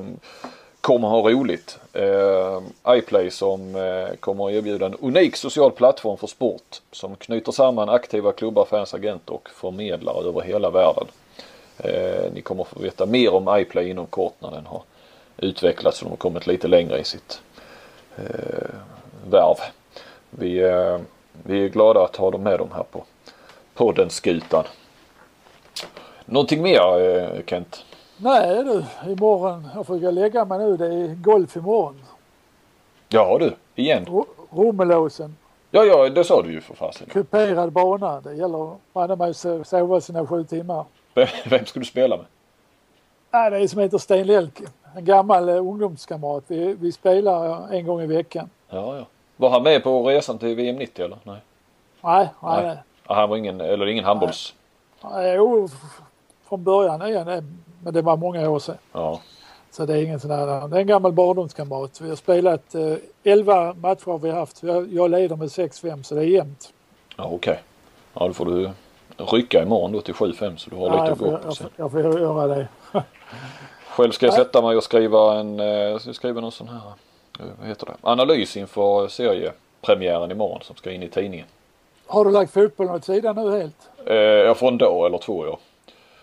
kommer ha roligt. Eh, iPlay som eh, kommer att erbjuda en unik social plattform för sport som knyter samman aktiva klubbar, fans, agenter och förmedlare över hela världen. Eh, ni kommer att få veta mer om iPlay inom kort när den har utvecklats och de har kommit lite längre i sitt eh, värv. Vi, eh, vi är glada att ha dem med dem här på podden Skutan. Någonting mer eh, Kent? Nej du, imorgon, jag får gå lägga mig nu, det är golf imorgon. Ja du, igen. Ro- Romelåsen, Ja, ja, det sa du ju för fasen. kuperad bana. Det gäller mig att sova sina sju timmar. Vem, ska du spela med? Nej, det är som heter Sten Lelke. En gammal eh, ungdomskamrat. Vi, vi spelar en gång i veckan. Ja, ja. Var han med på resan till VM 90 eller? Nej. Nej, nej, Nej. han var ingen, eller ingen handbolls... nej. Jo, från början är det, men det var många år sedan. Ja. Så det är ingen sån här, det är en gammal barndomskamrat. Vi har spelat eh, 11 matcher har vi haft. Jag, jag leder med 6-5 så det är jämnt. Ja, okej. Ja, då får du rycka imorgon då till 7-5 så du har Ja, lite jag, att får, gå på jag, sen. får, jag får göra det. Själv ska jag Nej. sätta mig och skriva en, eh, jag ska skriva någon sån här, eh, vad heter det, analys inför seriepremiären imorgon som ska in i tidningen. Har du lagt fotbollen åt sidan nu helt? Eh, jag får en dag eller två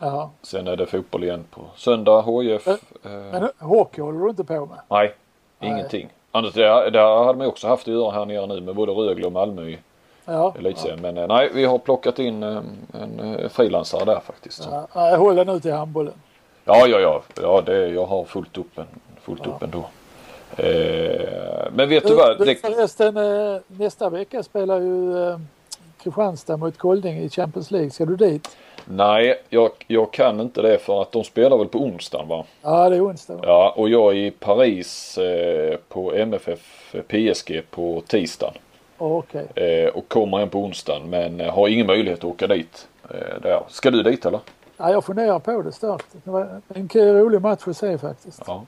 ja. Sen är det fotboll igen på söndag, HIF. Eh, Eh, Men hockey håller du inte på med? nej, ingenting. Annars, det, det hade man också haft att göra här nere nu med både Rögle och Malmö i Ja. elitserien. Men eh, nej, vi har plockat in eh, en eh, frilansare där faktiskt. Så. ja. ja. Jag håller nu till handbollen. Ja, ja, ja. ja det, jag har fullt upp, en, fullt upp ändå. Eh, men vet du vad? Du, Det, förresten, eh, nästa vecka spelar ju eh, Kristianstad mot Kolding i Champions League. Ska du dit? nej, jag, jag kan inte det för att de spelar väl på onsdagen va? Ja, det är onsdag. va? Ja, och jag är i Paris eh, på MFF PSG på tisdagen. Okej. Eh, och kommer hem på onsdagen men eh, har ingen möjlighet att åka dit. Eh, där. Ska du dit eller? Ja, jag funderar på det starkt. Det var en kul, rolig match att se faktiskt. Ja.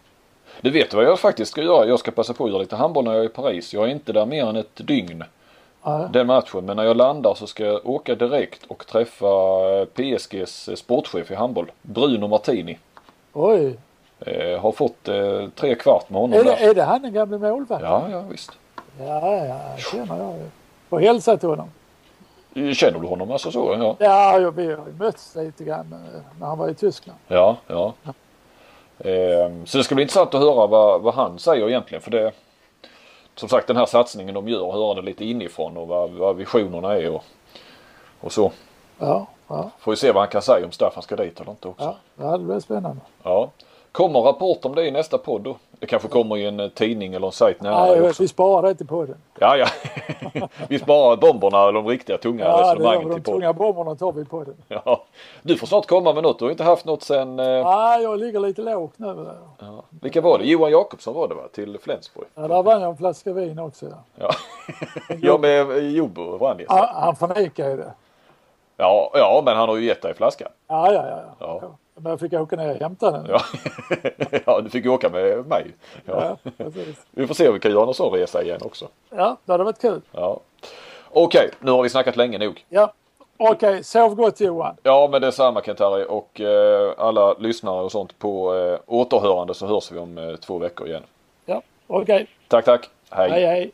Du vet vad jag faktiskt ska göra? Jag ska passa på att göra lite handboll när jag är i Paris. Jag är inte där mer än ett dygn Ja, den matchen. Men när jag landar så ska jag åka direkt och träffa PSGs sportchef i handboll. Bruno Martini. Oj. Eh, har fått eh, tre kvart med honom Är det, där. är det han den gamle målvakten? Ja, ja visst. Ja, ja, känner jag ju. Och hälsat honom. Känner du honom alltså så? Ja. Ja, jag, vi har ju mötts lite grann eh, när han var i Tyskland. Ja, ja. Ehm, så det ska bli intressant att höra vad, vad han säger egentligen. För det som sagt den här satsningen de gör, höra det lite inifrån och vad, vad visionerna är och, och så. Ja, ja, Får vi se vad han kan säga om Staffan ska dit eller inte också. ja. ja det blir spännande. Ja. Kommer rapport om det i nästa podd då? Det kanske kommer i en eh, tidning eller en sajt nära dig Nej, också. vi sparar det till podden. Ja, ja. vi sparar bomberna och de riktiga tunga Ja, det resonemangen till De podden. tunga bomberna tar vi i podden. Ja. Du får snart komma med något. Du har inte haft något sen... Eh, Ja, jag ligger lite lågt nu. ja. Vilka var det? Johan Jakobsson var det va? Till Flensburg? Ja, där vann jag en flaska vin också. Ja. Ja, ja med eh, Jobo vann jag. Ja, han förnekar ju det. Ja, ja, men han har ju gett dig flaskan. Ja, ja, ja. Ja. ja. Men jag fick åka ner och hämta den. Ja, ja du fick åka med mig. Ja. Ja. Vi får se om vi kan göra någon sån resa igen också. Ja, det hade varit kul. Ja. Okej, nu har vi snackat länge nog. Ja. Okej, sov gott Johan. Ja, men det är samma Kent-Harry och eh, alla lyssnare och sånt på eh, återhörande så hörs vi om eh, två veckor igen. Ja, okej. Tack, tack. Hej, hej.